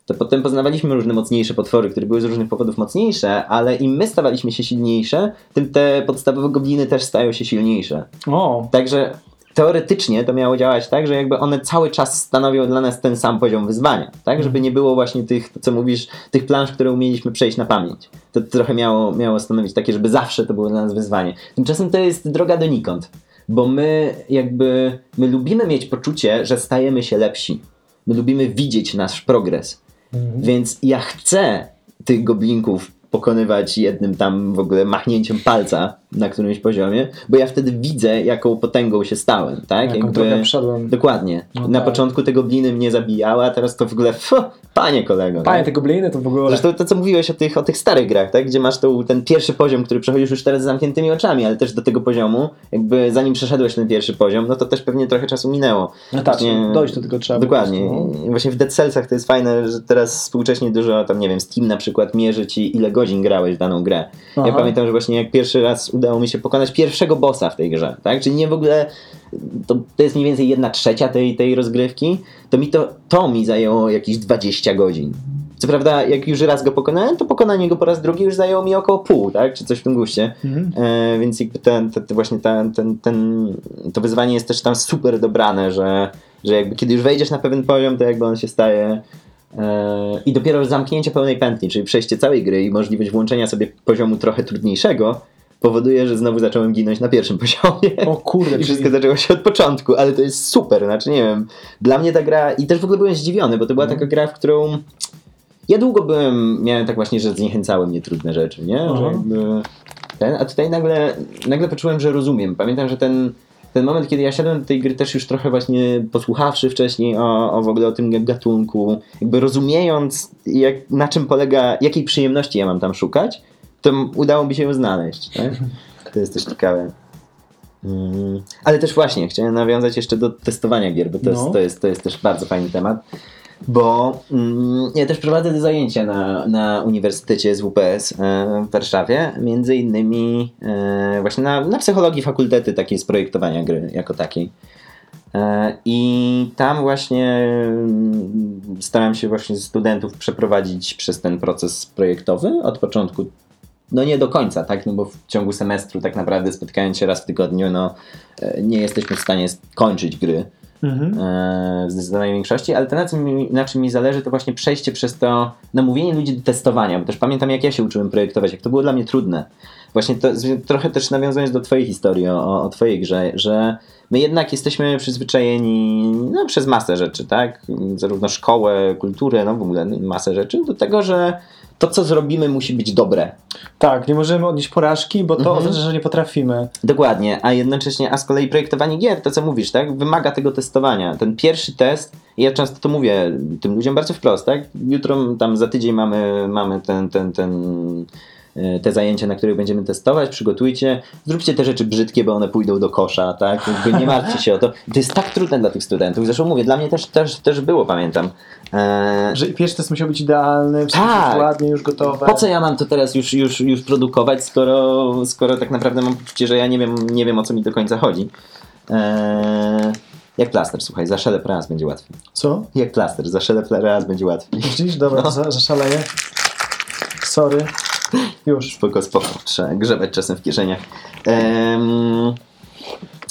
to potem poznawaliśmy różne mocniejsze potwory, które były z różnych powodów mocniejsze, ale im my stawaliśmy się silniejsze, tym te podstawowe gobliny też stają się silniejsze. O, Także teoretycznie to miało działać tak, że jakby one cały czas stanowią dla nas ten sam poziom wyzwania, tak? Żeby nie było właśnie tych, co mówisz, tych plansz, które umieliśmy przejść na pamięć. To trochę miało, miało stanowić takie, żeby zawsze to było dla nas wyzwanie. Tymczasem to jest droga donikąd, bo my jakby, my lubimy mieć poczucie, że stajemy się lepsi. My lubimy widzieć nasz progres. Więc ja chcę tych goblinków pokonywać jednym tam w ogóle machnięciem palca na którymś poziomie, bo ja wtedy widzę, jaką potęgą się stałem, tak? jaką drogę przeszedłem. Dokładnie. No na tak. początku te gobliny mnie zabijały, a teraz to w ogóle, fu, panie kolego. Panie, tak? te gobliny to w ogóle... Zresztą to, co mówiłeś o tych, o tych starych grach, tak? gdzie masz tą, ten pierwszy poziom, który przechodzisz już teraz z zamkniętymi oczami, ale też do tego poziomu, jakby zanim przeszedłeś ten pierwszy poziom, no to też pewnie trochę czasu minęło. No tak, Właśnie- dojść do tego trzeba. Dokładnie. prostu, no. Właśnie w Dead Cellsach to jest fajne, że teraz współcześnie dużo, tam nie wiem, Steam na przykład mierzy ci ile godzin grałeś daną grę. Ja Aha. pamiętam, że właśnie jak pierwszy raz udało mi się pokonać pierwszego bossa w tej grze, tak? Czyli nie w ogóle, to, to jest mniej więcej jedna trzecia tej, tej rozgrywki, to mi to, to mi zajęło jakieś 20 godzin. Co prawda, jak już raz go pokonałem, to pokonanie go po raz drugi już zajęło mi około pół, tak? Czy coś w tym guście. Mhm. E, więc jakby ten, ten, właśnie ten, ten, ten, to wyzwanie jest też tam super dobrane, że, że jakby kiedy już wejdziesz na pewien poziom, to jakby on się staje i dopiero zamknięcie pełnej pętli, czyli przejście całej gry i możliwość włączenia sobie poziomu trochę trudniejszego powoduje, że znowu zacząłem ginąć na pierwszym poziomie. O kurde, I wszystko czyli- zaczęło się od początku, ale to jest super, znaczy nie wiem, dla mnie ta gra, i też w ogóle byłem zdziwiony, bo to była taka gra, w którą ja długo byłem, miałem tak właśnie, że zniechęcały mnie trudne rzeczy, nie? Że jakby ten, a tutaj nagle, nagle poczułem, że rozumiem. Pamiętam, że ten, ten moment, kiedy ja siadłem do tej gry też już trochę właśnie posłuchawszy wcześniej o, o w ogóle o tym gatunku, jakby rozumiejąc jak, na czym polega, jakiej przyjemności ja mam tam szukać, to udało mi się ją znaleźć. Tak? To jest też ciekawe. Mm, Ale też właśnie, chciałem nawiązać jeszcze do testowania gier, bo to, No. jest, to, jest, to jest też bardzo fajny temat. Bo mm, ja też prowadzę te zajęcia na, na Uniwersytecie SWPS e, w Warszawie, między innymi e, właśnie na, na psychologii fakultety takiej z projektowania gry jako takiej. E, I tam właśnie mm, staram się właśnie studentów przeprowadzić przez ten proces projektowy od początku. No nie do końca, tak? No bo w ciągu semestru tak naprawdę spotykając się raz w tygodniu, no nie jesteśmy w stanie skończyć gry. Mhm. e, w zdecydowanej większości, ale to na czym, na czym mi zależy, to właśnie przejście przez to namówienie ludzi do testowania, bo też pamiętam jak ja się uczyłem projektować, jak to było dla mnie trudne. Właśnie to, trochę też nawiązując do twojej historii, o, o twojej grze, że my jednak jesteśmy przyzwyczajeni no, przez masę rzeczy, tak? Zarówno szkołę, kulturę, no w ogóle masę rzeczy, do tego, że to co zrobimy musi być dobre. Tak, nie możemy odnieść porażki, bo to Mhm. oznacza, że nie potrafimy. Dokładnie, a jednocześnie, a z kolei projektowanie gier, to co mówisz, tak, wymaga tego testowania. Ten pierwszy test, ja często to mówię tym ludziom bardzo wprost, tak, jutro tam za tydzień mamy, mamy ten, ten, ten, te zajęcia, na których będziemy testować, przygotujcie, zróbcie te rzeczy brzydkie, bo one pójdą do kosza, tak, jakby nie martwcie się o to. To jest tak trudne dla tych studentów, zresztą mówię, dla mnie też, też, też było, pamiętam. E, Że pierwszy test musiał być idealny, wszystko Tak. ładnie, już gotowe. po co ja mam to teraz już, już, już produkować, skoro, skoro tak naprawdę mam poczucie, że ja nie wiem, nie wiem o co mi do końca chodzi. Eee, jak plaster, słuchaj, za szelep raz będzie łatwiej. Co? Jak plaster, za szelep raz będzie łatwiej. Myślisz? Dobra, No. za, zaszaleję. Sorry. Już. Spoko, spoko, trzeba grzebać czasem w kieszeniach.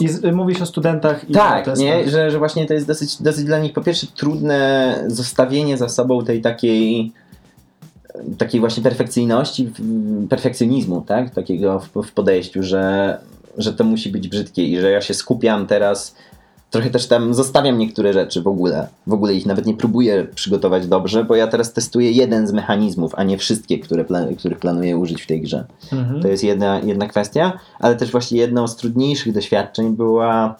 I z, y, mówisz o studentach i tak, nie? Że, że właśnie to jest dosyć, dosyć dla nich po pierwsze trudne zostawienie za sobą tej takiej takiej właśnie perfekcyjności, perfekcjonizmu, tak? Takiego w, w podejściu, że, że to musi być brzydkie i że ja się skupiam teraz, trochę też tam zostawiam niektóre rzeczy w ogóle. W ogóle ich nawet nie próbuję przygotować dobrze, bo ja teraz testuję jeden z mechanizmów, a nie wszystkie, które plan, których planuję użyć w tej grze. Mhm. To jest jedna, jedna kwestia, ale też właśnie jedną z trudniejszych doświadczeń była.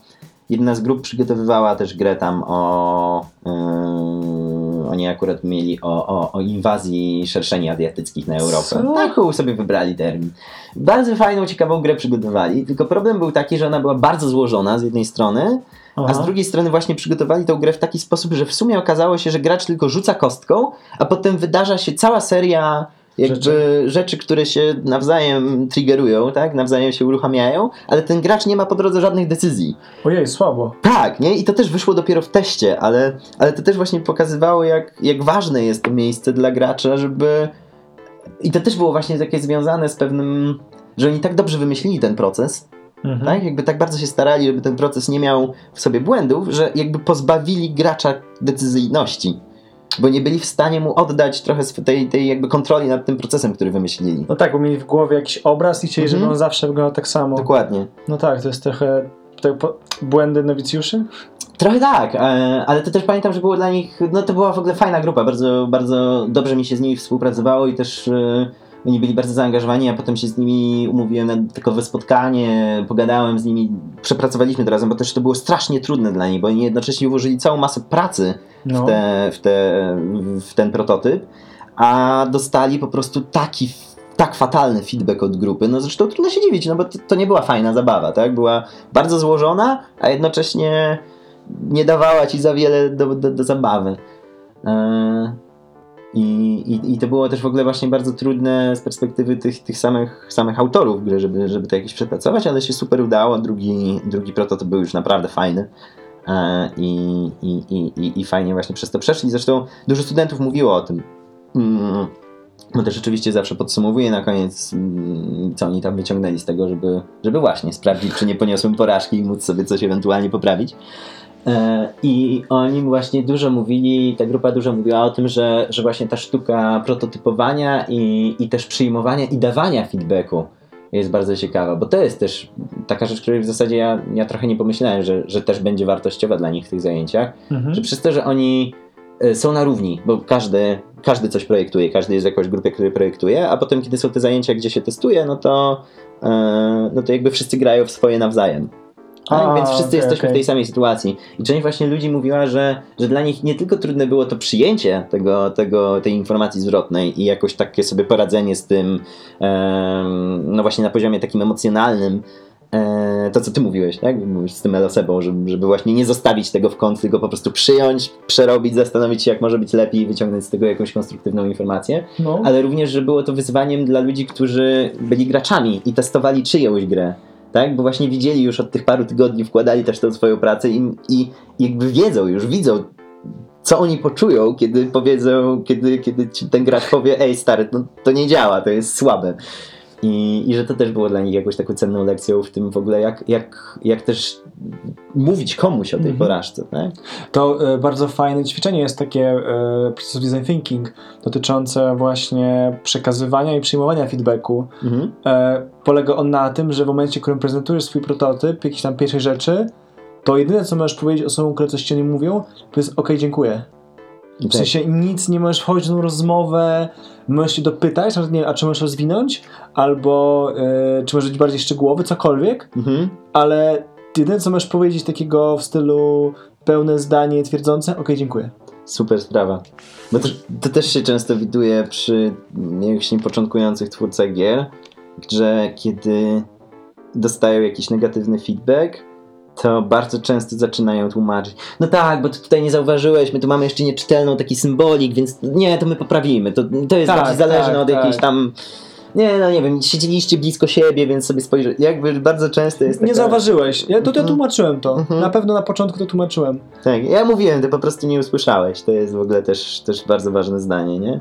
Jedna z grup przygotowywała też grę tam o. Yy, oni akurat mieli o, o, o inwazji szerszeni azjatyckich na Europę. Co? Taką sobie wybrali termin. Bardzo fajną, ciekawą grę przygotowali, tylko problem był taki, że ona była bardzo złożona z jednej strony, a Aha. z drugiej strony właśnie przygotowali tą grę w taki sposób, że w sumie okazało się, że gracz tylko rzuca kostką, a potem wydarza się cała seria jakby rzeczy, Rzeczy. które się nawzajem triggerują, tak? Nawzajem się uruchamiają, ale ten gracz nie ma po drodze żadnych decyzji. Ojej, słabo. Tak, nie? I to też wyszło dopiero w teście, ale, ale to też właśnie pokazywało, jak, jak ważne jest to miejsce dla gracza, żeby... I to też było właśnie takie związane z pewnym... Że oni tak dobrze wymyślili ten proces, Mhm. tak? Jakby tak bardzo się starali, żeby ten proces nie miał w sobie błędów, że jakby pozbawili gracza decyzyjności. Bo nie byli w stanie mu oddać trochę tej, tej jakby kontroli nad tym procesem, który wymyślili. No tak, bo mieli w głowie jakiś obraz i chcieli, Mhm. żeby on zawsze wyglądał tak samo. Dokładnie. No tak, to jest trochę te po, błędy nowicjuszy. Trochę tak, e, ale to też pamiętam, że było dla nich, no to była w ogóle fajna grupa, bardzo, bardzo dobrze mi się z nimi współpracowało i też e, oni byli bardzo zaangażowani, a potem się z nimi umówiłem na takowe spotkanie, pogadałem z nimi, przepracowaliśmy to razem, bo też to było strasznie trudne dla nich, bo oni jednocześnie włożyli całą masę pracy No. w, te, w, te, w ten prototyp, a dostali po prostu taki tak fatalny feedback od grupy, no zresztą trudno się dziwić, no bo to, to nie była fajna zabawa, tak? Była bardzo złożona, a jednocześnie nie dawała ci za wiele do, do, do zabawy. Eee, i, i, I to było też w ogóle właśnie bardzo trudne z perspektywy tych, tych samych, samych autorów gry, żeby, żeby to jakieś przepracować, ale się super udało. Drugi, drugi prototyp był już naprawdę fajny. E, I, i, i, i, fajnie właśnie przez to przeszli. Zresztą dużo studentów mówiło o tym. Mm, Bo też oczywiście zawsze podsumowuję na koniec, mm, co oni tam wyciągnęli z tego, żeby, żeby właśnie sprawdzić, czy nie poniosłem porażki i móc sobie coś ewentualnie poprawić. E, I oni właśnie dużo mówili, ta grupa dużo mówiła o tym, że, że właśnie ta sztuka prototypowania i, i też przyjmowania i dawania feedbacku jest bardzo ciekawa, bo to jest też taka rzecz, której w zasadzie ja, ja trochę nie pomyślałem, że, że też będzie wartościowa dla nich w tych zajęciach, Mhm. że przez to, że oni e, są na równi, bo każdy, każdy coś projektuje, każdy jest w jakiejś grupie, który projektuje, a potem kiedy są te zajęcia, gdzie się testuje, no to, e, no to jakby wszyscy grają w swoje nawzajem. Tak? A, Więc wszyscy okej, jesteśmy okej. w tej samej sytuacji. I część właśnie ludzi mówiła, że, że dla nich nie tylko trudne było to przyjęcie tego, tego, tej informacji zwrotnej i jakoś takie sobie poradzenie z tym, no właśnie na poziomie takim emocjonalnym, e, to co ty mówiłeś, tak? Mówisz z tym elosebą, żeby, żeby właśnie nie zostawić tego w kąt, tylko po prostu przyjąć, przerobić, zastanowić się jak może być lepiej wyciągnąć z tego jakąś konstruktywną informację No. ale również, że było to wyzwaniem dla ludzi, którzy byli graczami i testowali czyjąś grę. Tak? Bo właśnie widzieli już od tych paru tygodni, wkładali też tą swoją pracę i, i jakby wiedzą już, widzą, co oni poczują, kiedy powiedzą, kiedy, kiedy ten gracz powie, ej stary, no, to nie działa, to jest słabe. I, I że to też było dla nich jakąś taką cenną lekcją w tym w ogóle, jak, jak, jak też mówić komuś o tej Mhm. porażce. Tak? To e, bardzo fajne ćwiczenie jest takie e, Process Design Thinking dotyczące właśnie przekazywania i przyjmowania feedbacku. Mhm. E, polega on na tym, że w momencie, w którym prezentujesz swój prototyp, jakieś tam pierwszej rzeczy, to jedyne, co możesz powiedzieć osobom, które coś ci nie mówią, to jest ok, dziękuję. W sensie nic nie możesz wchodzić w tą rozmowę, możesz się dopytać, nawet nie a czy możesz rozwinąć, albo e, czy możesz być bardziej szczegółowy, cokolwiek, Mhm. ale jedyne, co możesz powiedzieć takiego w stylu pełne zdanie twierdzące, ok, dziękuję. Super sprawa. Bo to, to też się często widuje przy jakichś początkujących twórcach gier, że kiedy dostają jakiś negatywny feedback, to bardzo często zaczynają tłumaczyć. No tak, bo ty tutaj nie zauważyłeś, my tu mamy jeszcze nieczytelną taki symbolik, więc nie, to my poprawimy. To, to jest Tak, bardziej zależne tak, od jakiejś tak. tam. Nie, no nie wiem, siedzieliście blisko siebie, więc sobie spojrzę. Jakby bardzo często jest taka... Nie zauważyłeś. Ja tutaj Mhm. tłumaczyłem to. Mhm. Na pewno na początku to tłumaczyłem. Tak, ja mówiłem, ty po prostu nie usłyszałeś. To jest w ogóle też, też bardzo ważne zdanie, nie?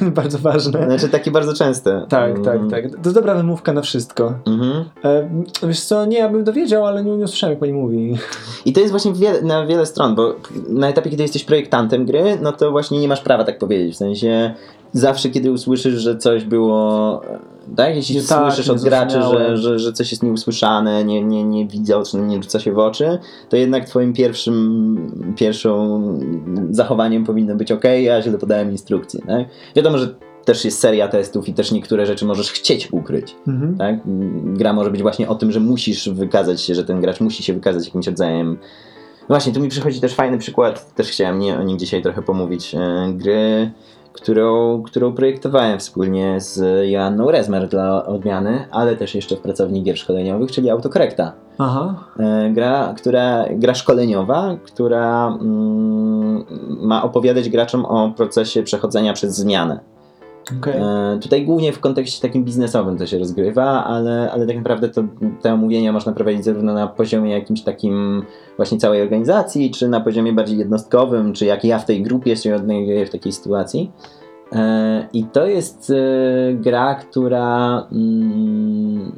bardzo ważne. Znaczy takie bardzo częste. Tak, tak, tak. To jest dobra wymówka na wszystko. Mhm. E, wiesz co, nie, ja bym dowiedział, ale nie, nie usłyszałem, jak pani mówi. I to jest właśnie wiele, na wiele stron, bo na etapie, kiedy jesteś projektantem gry, no to właśnie nie masz prawa tak powiedzieć. W sensie zawsze, kiedy usłyszysz, że coś było. Tak, jeśli Nie tak, słyszysz nie od graczy, że, że, że coś jest nieusłyszane, nie, nie, nie widział, nie rzuca się w oczy, to jednak twoim pierwszym pierwszą zachowaniem powinno być ok, ja źle podałem instrukcję. Tak? Wiadomo, że też jest seria testów i też niektóre rzeczy możesz chcieć ukryć. Mhm. Tak? Gra może być właśnie o tym, że musisz wykazać się, że ten gracz musi się wykazać jakimś rodzajem. No właśnie, tu mi przychodzi też fajny przykład, też chciałem nie, o nim dzisiaj trochę pomówić. E, gry, którą, którą projektowałem wspólnie z Joanną Rezmer dla odmiany, ale też jeszcze w pracowni gier szkoleniowych, czyli Autokorrekta. Aha. E, gra, która, gra szkoleniowa, która mm, ma opowiadać graczom o procesie przechodzenia przez zmianę. Okej. E, Tutaj głównie w kontekście takim biznesowym to się rozgrywa, ale, ale tak naprawdę to, te omówienia można prowadzić zarówno na poziomie jakimś takim właśnie całej organizacji, czy na poziomie bardziej jednostkowym, czy jak ja w tej grupie się odnajduję w takiej sytuacji. E, I to jest e, gra, która mm,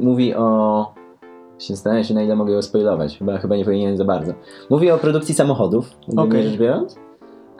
mówi o. Się zastanawiam się, na ile mogę ją spoilować. Chyba, chyba nie powinienem za bardzo. Mówi o produkcji samochodów, ogólnie Okej. rzecz biorąc.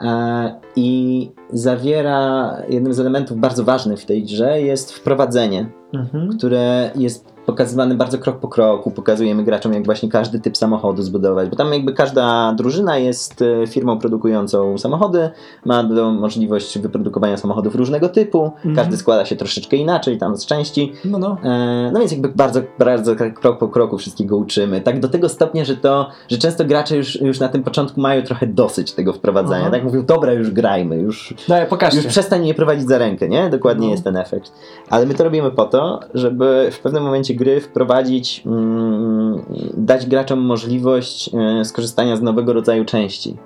E, I zawiera jednym z elementów bardzo ważnych w tej grze jest wprowadzenie, Mhm. które jest pokazywane bardzo krok po kroku. Pokazujemy graczom, jak właśnie każdy typ samochodu zbudować, bo tam jakby każda drużyna jest e, firmą produkującą samochody, ma do możliwość wyprodukowania samochodów różnego typu. Mhm. Każdy składa się troszeczkę inaczej, tam z części. No, no. E, No więc jakby bardzo, bardzo krok po kroku wszystkiego uczymy. Tak do tego stopnia, że to, że często gracze już, już na tym początku mają trochę dosyć tego wprowadzania. Aha. Tak mówią, dobra, już grajmy, już, Daj, pokażcie. już przestań mnie prowadzić za rękę, nie? Dokładnie No. jest ten efekt. Ale my to robimy po to, żeby w pewnym momencie gry wprowadzić, mm, dać graczom możliwość e, skorzystania z nowego rodzaju części.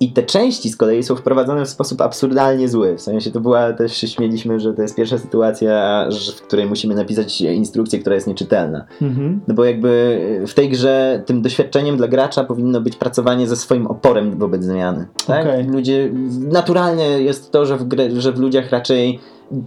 I te części z kolei są wprowadzone w sposób absurdalnie zły. W sensie to była też się śmieliśmy, że to jest pierwsza sytuacja, w której musimy napisać instrukcję, która jest nieczytelna. Mhm. No bo jakby w tej grze tym doświadczeniem dla gracza powinno być pracowanie ze swoim oporem wobec zmiany. Tak? Okej. Ludzie, naturalnie jest to, że w, grę, że w ludziach raczej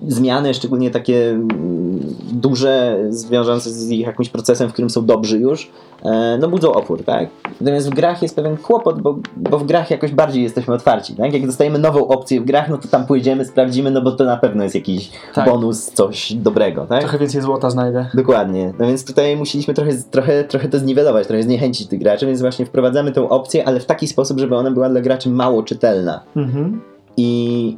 zmiany, szczególnie takie mm, duże, zwiążące z jakimś procesem, w którym są dobrzy już, e, no budzą opór, tak? Natomiast w grach jest pewien kłopot, bo, bo w grach jakoś bardziej jesteśmy otwarci, tak? Jak dostajemy nową opcję w grach, no to tam pójdziemy, sprawdzimy, no bo to na pewno jest jakiś Tak. bonus, coś dobrego, tak? Trochę więcej złota znajdę. Dokładnie. No więc tutaj musieliśmy trochę, trochę, trochę to zniwelować, trochę zniechęcić tych graczy, więc właśnie wprowadzamy tą opcję, ale w taki sposób, żeby ona była dla graczy mało czytelna. Mhm. I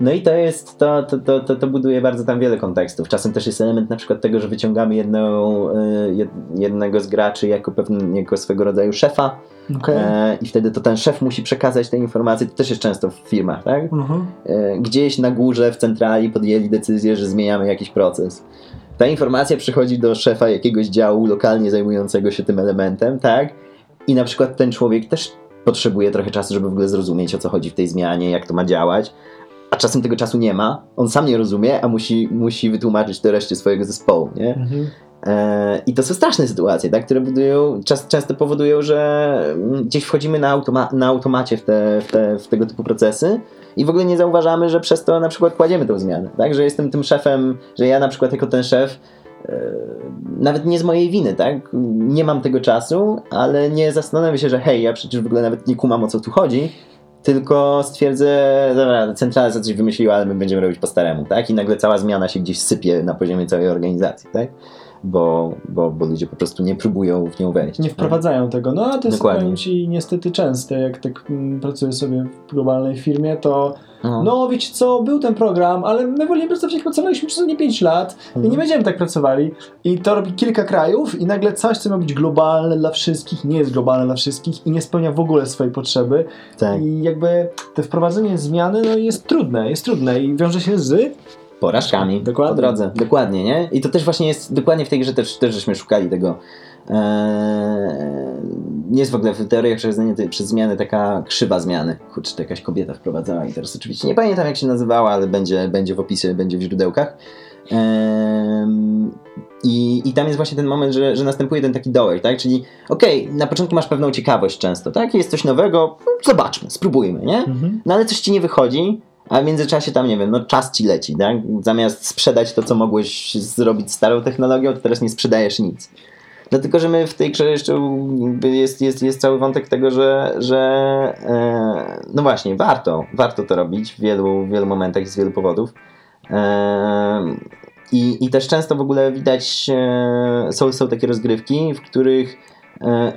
no i to jest, to, to, to, to, buduje bardzo tam wiele kontekstów. Czasem też jest element na przykład tego, że wyciągamy jedną, e, jed, jednego z graczy jako pewien, jako swego rodzaju szefa Okej. e, i wtedy to ten szef musi przekazać te informacje, to też jest często w firmach, tak? Mhm. gdzieś na górze w centrali podjęli decyzję, że zmieniamy jakiś proces. Ta informacja przychodzi do szefa jakiegoś działu lokalnie zajmującego się tym elementem, tak? I na przykład ten człowiek też potrzebuje trochę czasu, żeby w ogóle zrozumieć o co chodzi w tej zmianie, jak to ma działać. A czasem tego czasu nie ma, on sam nie rozumie, a musi, musi wytłumaczyć to reszcie swojego zespołu, nie? Mhm. E, I to są straszne sytuacje, tak, które budują, czas, często powodują, że mm, gdzieś wchodzimy na, automa na automacie w, te, w, te, w tego typu procesy i w ogóle nie zauważamy, że przez to na przykład kładziemy tą zmianę, tak, że jestem tym szefem, że ja na przykład jako ten szef nawet nie z mojej winy, tak? Nie mam tego czasu, ale nie zastanowię się, że hej, ja przecież w ogóle nawet nie kumam o co tu chodzi, tylko stwierdzę, dobra, centrala coś wymyśliła, ale my będziemy robić po staremu, tak? I nagle cała zmiana się gdzieś sypie na poziomie całej organizacji, tak? Bo, bo, bo ludzie po prostu nie próbują w nią wejść. Nie wprowadzają tego. No a to jest powiem ci niestety częste, jak tak mm, pracuję sobie w globalnej firmie, to No. no wiecie co, był ten program, ale my wolimy pracować jak pracowaliśmy przez nie 5 lat i Mhm. nie będziemy tak pracowali. I to robi kilka krajów i nagle coś, co ma być globalne dla wszystkich, nie jest globalne dla wszystkich i nie spełnia w ogóle swojej potrzeby. tak. I jakby te wprowadzenie zmiany no, jest trudne, jest trudne i wiąże się z Porażkami Dokładnie. po drodze. Dokładnie, nie? I to też właśnie jest, dokładnie w tej grze też, też żeśmy szukali tego. Eee, nie jest w ogóle w teoriach tej- przez zmiany taka krzywa zmiany. Kurczę, to jakaś kobieta wprowadzała i teraz oczywiście nie pamiętam jak się nazywała, ale będzie, będzie w opisie, będzie w źródełkach. Ehm, i, I tam jest właśnie ten moment, że, że następuje ten taki dołek, tak? Czyli okej, na początku masz pewną ciekawość często, tak? Jest coś nowego, no, zobaczmy, spróbujmy, nie? Mhm. No ale coś ci nie wychodzi, a w międzyczasie tam, nie wiem, no czas ci leci, tak? Zamiast sprzedać to, co mogłeś zrobić starą technologią, to teraz nie sprzedajesz nic. Dlatego, że my w tej grze jeszcze jest, jest, jest cały wątek tego, że, że e, no właśnie, warto, warto to robić w wielu, w wielu momentach i z wielu powodów. E, i, I też często w ogóle widać, e, są, są takie rozgrywki, w których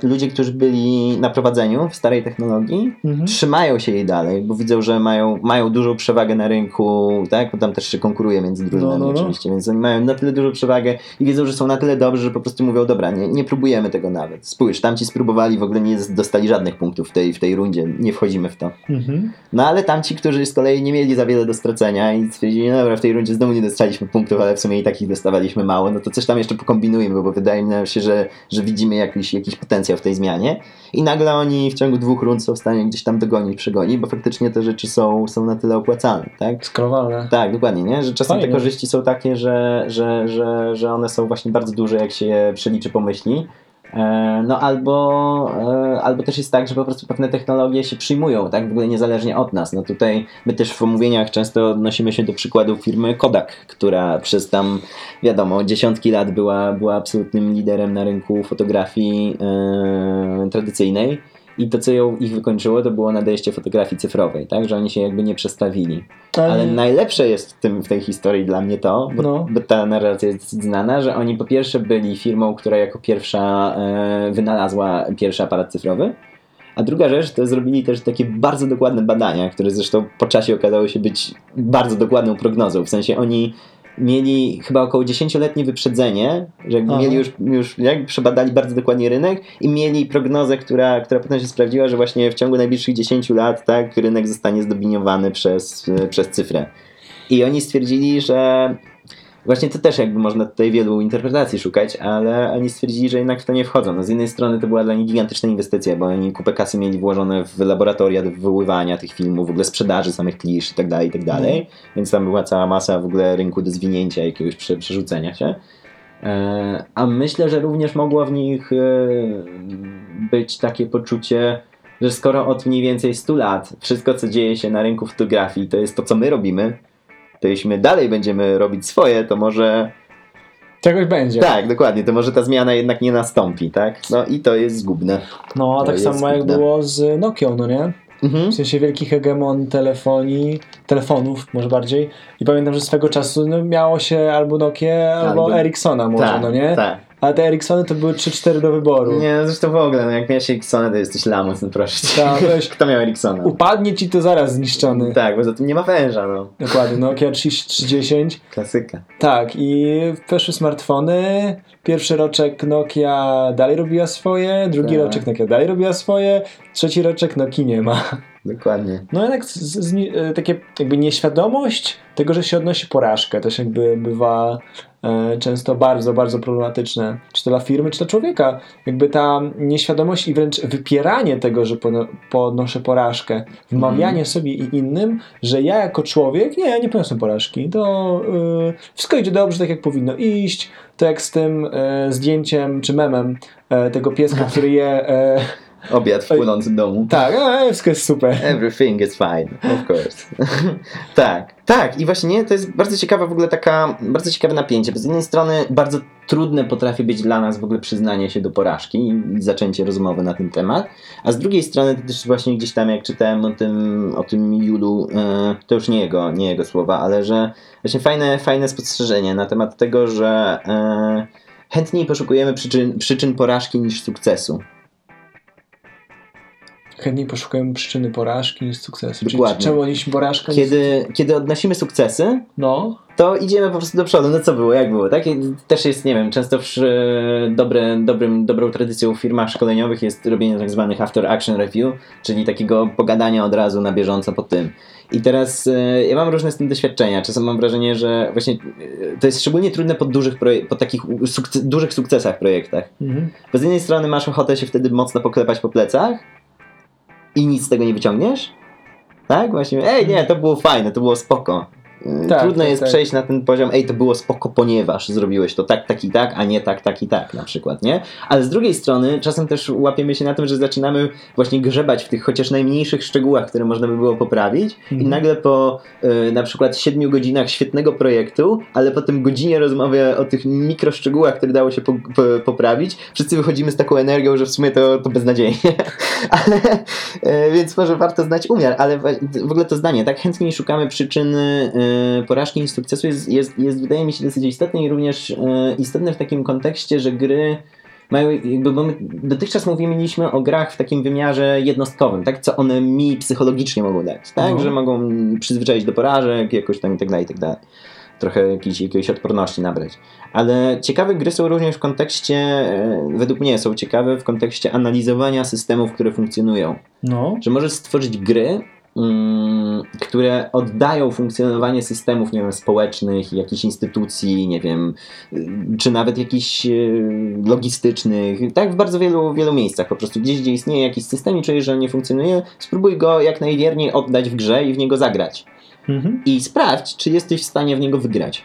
ludzie, którzy byli na prowadzeniu w starej technologii, Mhm. trzymają się jej dalej, bo widzą, że mają, mają dużą przewagę na rynku, tak? Bo tam też się konkuruje między drużynami No, no, no. oczywiście, więc oni mają na tyle dużą przewagę i wiedzą, że są na tyle dobrzy, że po prostu mówią, dobra, nie, nie próbujemy tego nawet. Spójrz, tamci spróbowali, w ogóle nie dostali żadnych punktów w tej, w tej rundzie, nie wchodzimy w to. Mhm. No ale tamci, którzy z kolei nie mieli za wiele do stracenia i stwierdzili, no dobra, w tej rundzie znowu nie dostaliśmy punktów, ale w sumie i takich dostawaliśmy mało, no to coś tam jeszcze pokombinujmy, bo wydaje mi się, że, że widzimy jakiś, jakiś potencjał w tej zmianie i nagle oni w ciągu dwóch rund są w stanie gdzieś tam dogonić, przegonić, bo faktycznie te rzeczy są, są na tyle opłacalne, tak? Skrowalne. Tak, dokładnie, nie? Że czasem te korzyści są takie, że, że, że, że one są właśnie bardzo duże, jak się je przeliczy, pomyśli. E, No albo, e, albo też jest tak, że po prostu pewne technologie się przyjmują, tak? W ogóle niezależnie od nas. No tutaj my też w omówieniach często odnosimy się do przykładu firmy Kodak, która przez tam, wiadomo, dziesiątki lat była, była absolutnym liderem na rynku fotografii e, tradycyjnej. I to, co ją ich wykończyło, to było nadejście fotografii cyfrowej, tak? Że oni się jakby nie przestawili. Ale najlepsze jest w, tym, w tej historii dla mnie to, bo, No. bo ta narracja jest znana, że oni po pierwsze byli firmą, która jako pierwsza e, wynalazła pierwszy aparat cyfrowy, a druga rzecz to zrobili też takie bardzo dokładne badania, które zresztą po czasie okazały się być bardzo dokładną prognozą. W sensie oni mieli chyba około 10-letnie wyprzedzenie, że jakby Aha. mieli już, już jakby przebadali bardzo dokładnie rynek i mieli prognozę, która, która potem się sprawdziła, że właśnie w ciągu najbliższych 10 lat tak, rynek zostanie zdobiniowany przez, przez cyfrę. I oni stwierdzili, że właśnie to też jakby można tutaj wielu interpretacji szukać, ale oni stwierdzili, że jednak w to nie wchodzą. No z jednej strony to była dla nich gigantyczna inwestycja, bo oni kupę kasy mieli włożone w laboratoria do wywoływania tych filmów, w ogóle sprzedaży samych klisz i tak dalej, i tak dalej. Więc tam była cała masa w ogóle rynku do zwinięcia, jakiegoś prze, przerzucenia się. E, A myślę, że również mogło w nich e, być takie poczucie, że skoro od mniej więcej 100 lat wszystko, co dzieje się na rynku fotografii, to jest to, co my robimy, to jeśli my dalej będziemy robić swoje, to może. Czegoś będzie. Tak, dokładnie, to może ta zmiana jednak nie nastąpi, tak? No i to jest zgubne. No, a To tak samo jak zgubne. było z Nokią, no nie? Mhm. W sensie wielki hegemon telefonii, telefonów może bardziej. I pamiętam, że swego czasu no, miało się albo Nokia, albo, Albo- Ericssona może, Tak, no nie? tak. Ale te Ericssony to były 3-4 do wyboru. Nie, no zresztą w ogóle, no jak miałeś Ericssona, to jesteś lamus, no proszę cię. Tak, weź. Kto miał Ericssona? Upadnie ci to zaraz zniszczony. Tak, bo za tym nie ma węża, no. Dokładnie, Nokia 3310. Klasyka. Tak, i weszły smartfony. Pierwszy roczek Nokia dalej robiła swoje, drugi Tak. roczek Nokia dalej robiła swoje, trzeci roczek Nokii nie ma. Dokładnie. No jednak z, z, z, e, takie jakby nieświadomość tego, że się odnosi porażkę, też jakby bywa e, często bardzo, bardzo problematyczne. Czy to dla firmy, czy dla człowieka. Jakby ta nieświadomość i wręcz wypieranie tego, że pono, podnoszę porażkę, wmawianie sobie i innym, że ja jako człowiek, nie, nie poniosłem porażki, to e, wszystko idzie dobrze, tak jak powinno iść. To jak z tym e, zdjęciem czy memem e, tego pieska, który je... Obiad w płynącym domu. tak, e, wszystko jest super. Everything is fine, of course. tak, tak. I właśnie nie, to jest bardzo ciekawa w ogóle taka, bardzo ciekawe napięcie, bo z jednej strony bardzo trudne potrafi być dla nas w ogóle przyznanie się do porażki i zaczęcie rozmowy na ten temat, a z drugiej strony to też właśnie gdzieś tam jak czytałem o tym, o tym Julu, e, to już nie jego, nie jego słowa, ale że właśnie fajne, fajne spostrzeżenie na temat tego, że e, chętniej poszukujemy przyczyn, przyczyn porażki niż sukcesu. Chętniej poszukują przyczyny porażki niż sukcesu. Dokładnie. Czyli czemu odnieśliśmy porażkę? Kiedy, kiedy odnosimy sukcesy, No. to idziemy po prostu do przodu. No co było, jak było, tak? Też jest, nie wiem, często w, e, dobre, dobrym, dobrą tradycją w firmach szkoleniowych jest robienie tak zwanych after action review, czyli takiego pogadania od razu na bieżąco po tym. I teraz e, ja mam różne z tym doświadczenia. Czasem mam wrażenie, że właśnie e, to jest szczególnie trudne po dużych, po takich dużych sukcesach projektach. Mhm. Bo z jednej strony masz ochotę się wtedy mocno poklepać po plecach i nic z tego nie wyciągniesz. Tak? Właśnie, ej nie, to było fajne, to było spoko. Yy, Tak, Trudno tak, jest tak. przejść na ten poziom, ej, to było spoko, ponieważ zrobiłeś to tak, tak i tak, a nie tak, tak i tak na przykład, nie? Ale z drugiej strony czasem też łapiemy się na tym, że zaczynamy właśnie grzebać w tych chociaż najmniejszych szczegółach, które można by było poprawić i Mhm. nagle po y, na przykład 7 godzinach świetnego projektu, ale potem godzinie rozmowy o tych mikroszczegółach, które dało się po, po, poprawić, wszyscy wychodzimy z taką energią, że w sumie to, to beznadziejnie. ale, y, więc może warto znać umiar, ale w ogóle to zdanie, tak chętniej szukamy przyczyny y, porażki niż sukcesu jest, jest, jest wydaje mi się dosyć istotne i również y, istotne w takim kontekście, że gry mają, jakby, bo my dotychczas mówiliśmy o grach w takim wymiarze jednostkowym, tak? Co one mi psychologicznie mogą dać, tak? No. Że mogą przyzwyczaić do porażek, jakoś tam i tak dalej, i tak dalej. Trochę jakiejś, jakiejś odporności nabrać. Ale ciekawe gry są również w kontekście, e, według mnie są ciekawe w kontekście analizowania systemów, które funkcjonują. No. Że możesz stworzyć gry, które oddają funkcjonowanie systemów, nie wiem, społecznych, jakichś instytucji, nie wiem, czy nawet jakichś y, logistycznych, tak w bardzo wielu, wielu miejscach. Po prostu gdzieś, gdzie istnieje jakiś system i czujesz, że on nie funkcjonuje, spróbuj go jak najwierniej oddać w grze i w niego zagrać. Mhm. I sprawdź, czy jesteś w stanie w niego wygrać.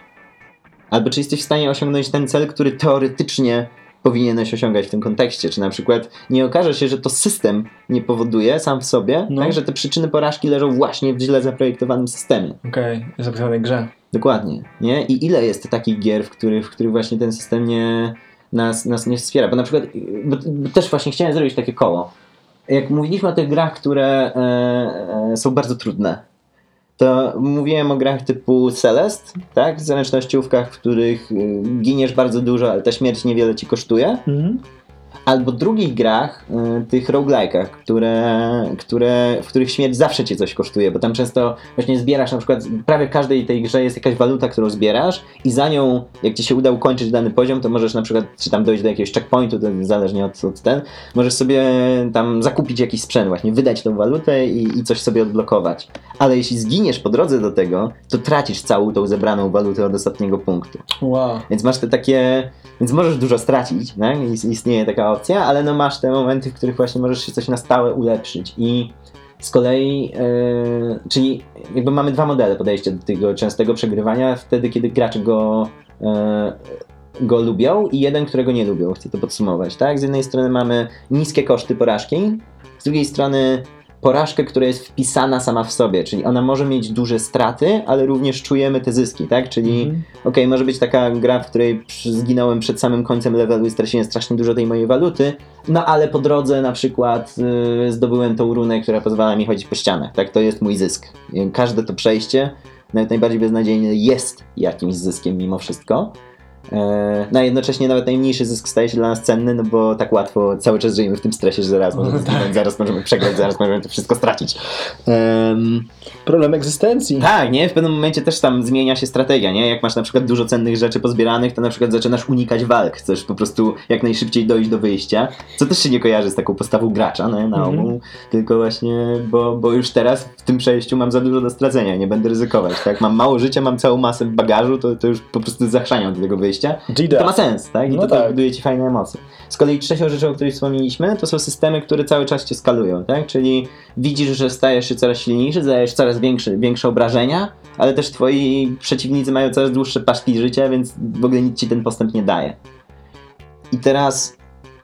Albo czy jesteś w stanie osiągnąć ten cel, który teoretycznie powinieneś osiągać w tym kontekście. Czy na przykład nie okaże się, że to system nie powoduje sam w sobie, No. tak, że te przyczyny porażki leżą właśnie w źle zaprojektowanym systemie. Okej, jest zapisanej grze. Dokładnie. Nie? I ile jest takich gier, w których, w których właśnie ten system nie, nas, nas nie wspiera? Bo na przykład, bo, bo też właśnie chciałem zrobić takie koło. Jak mówiliśmy o tych grach, które e, e, są bardzo trudne, to mówiłem o grach typu Celest, tak? Zręcznościówkach, w których y, giniesz bardzo dużo, ale ta śmierć niewiele ci kosztuje. Mhm. Albo drugich grach, y, tych roguelike'ach, które, które, w których śmierć zawsze cię coś kosztuje, bo tam często właśnie zbierasz na przykład, prawie w każdej tej grze jest jakaś waluta, którą zbierasz i za nią, jak ci się uda ukończyć dany poziom, to możesz na przykład, czy tam dojść do jakiegoś checkpointu, to zależnie od, od ten, możesz sobie tam zakupić jakiś sprzęt właśnie, wydać tą walutę i, i coś sobie odblokować. Ale jeśli zginiesz po drodze do tego, to tracisz całą tą zebraną walutę od ostatniego punktu. Wow. Więc masz te takie. Więc możesz dużo stracić, tak? Is- Istnieje taka opcja, ale no masz te momenty, w których właśnie możesz się coś na stałe ulepszyć. I z kolei, e, czyli jakby mamy dwa modele podejścia do tego częstego przegrywania, wtedy kiedy gracze go, e, go lubią i jeden, którego nie lubią. Chcę to podsumować, tak? Z jednej strony mamy niskie koszty porażki, z drugiej strony porażkę, która jest wpisana sama w sobie, czyli ona może mieć duże straty, ale również czujemy te zyski, tak? Czyli Mhm. Okej, może być taka gra, w której zginąłem przed samym końcem levelu i straciłem strasznie dużo tej mojej waluty, no ale po drodze na przykład yy, zdobyłem tą runę, która pozwala mi chodzić po ścianach, tak? To jest mój zysk. Każde to przejście, nawet najbardziej beznadziejne, jest jakimś zyskiem mimo wszystko. E, no a jednocześnie nawet najmniejszy zysk staje się dla nas cenny, no bo tak łatwo cały czas żyjemy w tym stresie, że zaraz możemy zginąć, zaraz możemy przegrać, zaraz możemy to wszystko stracić. Em, Problem egzystencji. tak, nie? W pewnym momencie też tam zmienia się strategia, nie? Jak masz na przykład dużo cennych rzeczy pozbieranych, to na przykład zaczynasz unikać walk, chcesz po prostu jak najszybciej dojść do wyjścia, co też się nie kojarzy z taką postawą gracza, no, na Mhm. ogół, tylko właśnie, bo, bo już teraz w tym przejściu mam za dużo do stracenia, nie będę ryzykować, tak? Mam mało życia, mam całą masę w bagażu, to, to już po prostu zachrzaniam do tego wyjścia. Gida. To ma sens, tak? I No to tak. buduje ci fajne emocje. Z kolei trzecią rzeczą, o której wspomnieliśmy, to są systemy, które cały czas cię skalują, tak? Czyli widzisz, że stajesz się coraz silniejszy, zadajesz coraz większe, większe obrażenia, ale też twoi przeciwnicy mają coraz dłuższe paszki życia, więc w ogóle nic ci ten postęp nie daje. I teraz,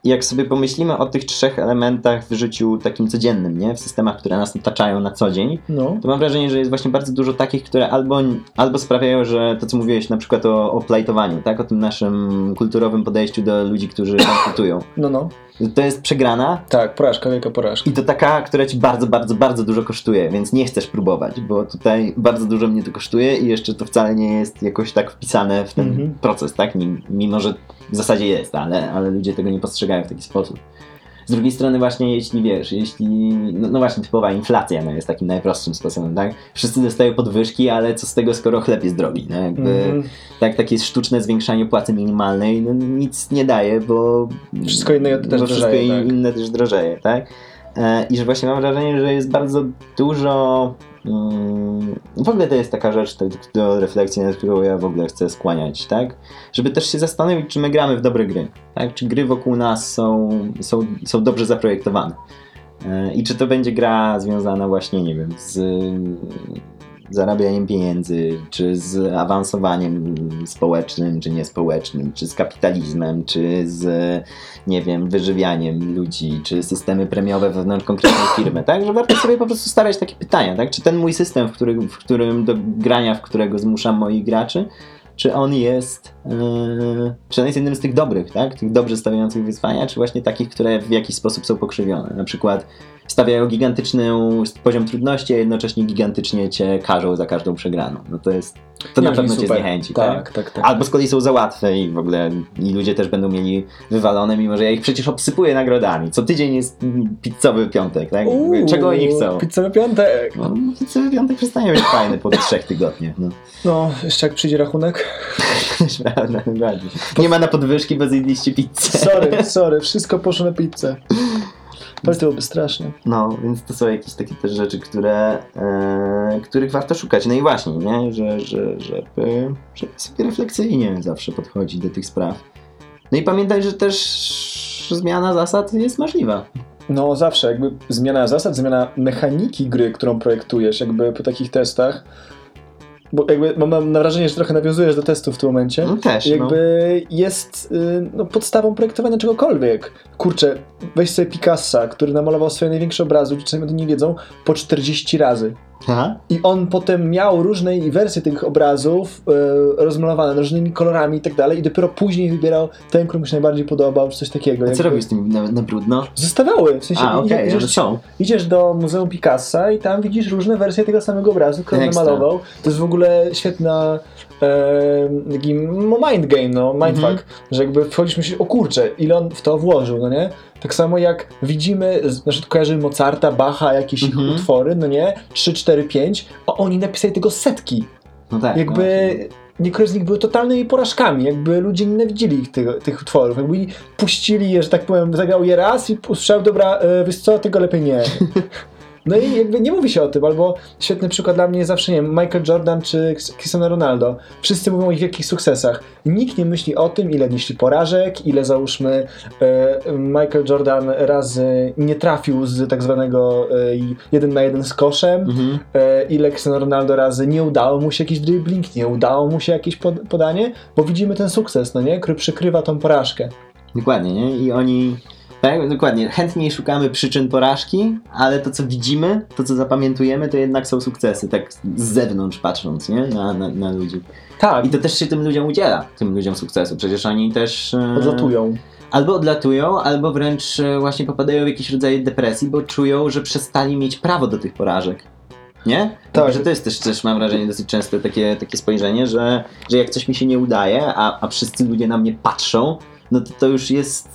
jak sobie pomyślimy o tych trzech elementach w życiu takim codziennym, nie? W systemach, które nas otaczają na co dzień, No. to mam wrażenie, że jest właśnie bardzo dużo takich, które albo, albo sprawiają, że to co mówiłeś na przykład o, o plajtowaniu, tak? O tym naszym kulturowym podejściu do ludzi, którzy bankrutują. No, no. To jest przegrana Tak, porażka, wielka porażka. i to taka, która ci bardzo, bardzo, bardzo dużo kosztuje, więc nie chcesz próbować, bo tutaj bardzo dużo mnie to kosztuje i jeszcze to wcale nie jest jakoś tak wpisane w ten Mhm. proces, tak? Mim- Mimo, że w zasadzie jest, ale, ale ludzie tego nie postrzegają w taki sposób. Z drugiej strony właśnie jeśli wiesz, jeśli, no, no właśnie typowa inflacja no jest takim najprostszym sposobem, tak? Wszyscy dostają podwyżki, ale co z tego, skoro chleb jest drogi, no jakby, Mhm. tak, takie sztuczne zwiększanie płacy minimalnej, no nic nie daje, bo Wszystko inne też wszystko drożeje, in- tak. inne też drożeje, tak? E, I że właśnie mam wrażenie, że jest bardzo dużo. Mm, w ogóle to jest taka rzecz do refleksji, nad którą ja w ogóle chcę skłaniać, tak? Żeby też się zastanowić, czy my gramy w dobre gry, tak? Czy gry wokół nas są, są, są dobrze zaprojektowane. E, I czy to będzie gra związana właśnie, nie wiem, z zarabianiem pieniędzy, czy z awansowaniem społecznym, czy niespołecznym, czy z kapitalizmem, czy z, nie wiem, wyżywianiem ludzi, czy systemy premiowe wewnątrz konkretnej firmy, tak? Że warto sobie po prostu stawiać takie pytania, tak? Czy ten mój system, w którym, w którym do grania, w którego zmuszam moich graczy, czy on jest, yy, jest jednym z tych dobrych, tak? Tych dobrze stawiających wyzwania, czy właśnie takich, które w jakiś sposób są pokrzywione. Na przykład stawiają gigantyczny poziom trudności, a jednocześnie gigantycznie cię karzą za każdą przegraną. No to jest, to Nie, na pewno super. cię zniechęci, tak? Tak, tak, tak. Albo z kolei są za łatwe i w ogóle i ludzie też będą mieli wywalone, mimo że ja ich przecież obsypuję nagrodami. Co tydzień jest pizzowy piątek, tak? Uuu, Czego oni chcą? Pizzowy piątek. No, pizzowy piątek przestanie być fajny po trzech tygodniach. No. No, jeszcze jak przyjdzie rachunek. Nie ma na podwyżki, bo zjedliście pizzę. Sorry, sorry, wszystko poszło na pizzę. To byłoby straszne. No, więc to są jakieś takie też rzeczy, które, e, których warto szukać. No i właśnie, nie? Że, że, żeby, żeby sobie refleksyjnie zawsze podchodzić do tych spraw. No i pamiętaj, że też zmiana zasad jest możliwa. No zawsze, jakby zmiana zasad, zmiana mechaniki gry, którą projektujesz, jakby po takich testach. Bo jakby mam- mam wrażenie, że trochę nawiązujesz do testów w tym momencie. No też, no. jakby jest y, no, podstawą projektowania czegokolwiek. Kurczę, weź sobie Picassa, który namalował swoje największe obrazy, czasami o tym nie wiedzą, po 40 razy. Aha. I on potem miał różne wersje tych obrazów e, rozmalowane różnymi kolorami i tak dalej i dopiero później wybierał ten, który mu się najbardziej podobał, czy coś takiego. A co robisz z tym na, na brudno? Zostawały, w sensie A, okej, idziesz, są. idziesz do Muzeum Picassa i tam widzisz różne wersje tego samego obrazu, który on namalował. To jest w ogóle świetna taki mind game, no, mindfuck, Mhm. że jakby wchodzisz myślisz, o kurczę, ile on w to włożył, no nie? Tak samo jak widzimy, na przykład kojarzymy Mozarta, Bacha, jakieś ich Mhm. utwory, no nie? 3, 4, 5, a oni napisali tego setki. No tak. Jakby niektóre z nich były totalnymi porażkami, jakby ludzie nienawidzili ich, tych, tych utworów, jakby puścili je, że tak powiem, zagrał je raz i usłyszał, dobra, e, wiesz co, tego lepiej nie. No i jakby nie mówi się o tym, albo świetny przykład dla mnie jest zawsze, nie wiem, Michael Jordan czy Cristiano Ronaldo. Wszyscy mówią o ich wielkich sukcesach. Nikt nie myśli o tym, ile nieśli porażek, ile załóżmy e, Michael Jordan razy nie trafił z tak zwanego e, jeden na jeden z koszem, Mhm. e, ile Cristiano Ronaldo razy nie udało mu się jakiś dribbling, nie udało mu się jakieś pod, podanie, bo widzimy ten sukces, no nie, który przykrywa tą porażkę. Dokładnie, nie? I oni. Tak, dokładnie. Chętniej szukamy przyczyn porażki, ale to, co widzimy, to, co zapamiętujemy, to jednak są sukcesy, tak z zewnątrz patrząc, nie? Na, na, na ludzi. Tak, I to też się tym ludziom udziela, tym ludziom sukcesu. Przecież oni też. e, odlatują. Albo odlatują, albo wręcz e, właśnie popadają w jakiś rodzaj depresji, bo czują, że przestali mieć prawo do tych porażek. Nie? Tak. Że to jest też, też mam wrażenie, dosyć często takie, takie spojrzenie, że, że jak coś mi się nie udaje, a, a wszyscy ludzie na mnie patrzą, no to to już jest.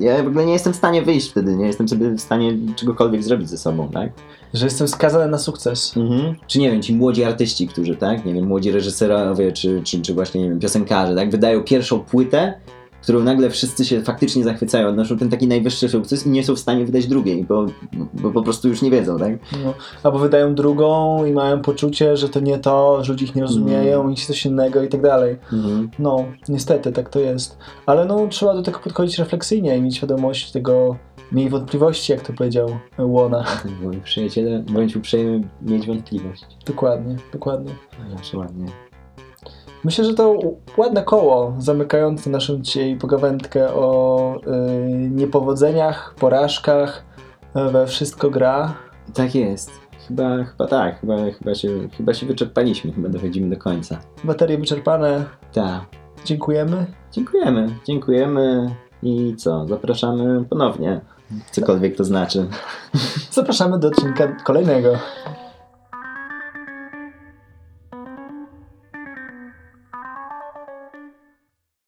Ja w ogóle nie jestem w stanie wyjść wtedy, nie jestem sobie w stanie czegokolwiek zrobić ze sobą, tak? Że jestem skazany na sukces. Mhm. Czy nie wiem, ci młodzi artyści, którzy, tak, nie wiem, młodzi reżyserowie, czy, czy, czy właśnie, nie wiem, piosenkarze, tak, wydają pierwszą płytę, którą nagle wszyscy się faktycznie zachwycają, odnoszą ten taki najwyższy sukces i nie są w stanie wydać drugiej, bo, bo po prostu już nie wiedzą, tak? No. Albo wydają drugą i mają poczucie, że to nie to, że ludzie ich nie rozumieją, Mm. i coś innego i tak dalej. Mhm. No, niestety tak to jest. Ale no, trzeba do tego podchodzić refleksyjnie i mieć świadomość tego, miej wątpliwości, jak to powiedział Łona. Moi przyjaciele, bądź uprzejmy mieć wątpliwość. Dokładnie, dokładnie. Zawsze ładnie. Myślę, że to ładne koło zamykające naszą dzisiaj pogawędkę o y, niepowodzeniach, porażkach, y, we wszystko gra. Tak jest. Chyba, chyba tak, chyba, chyba, się, chyba się wyczerpaliśmy, chyba dochodzimy do końca. Baterie wyczerpane. Tak. Dziękujemy. Dziękujemy, dziękujemy i co, zapraszamy ponownie. Cokolwiek to znaczy. Zapraszamy do odcinka kolejnego.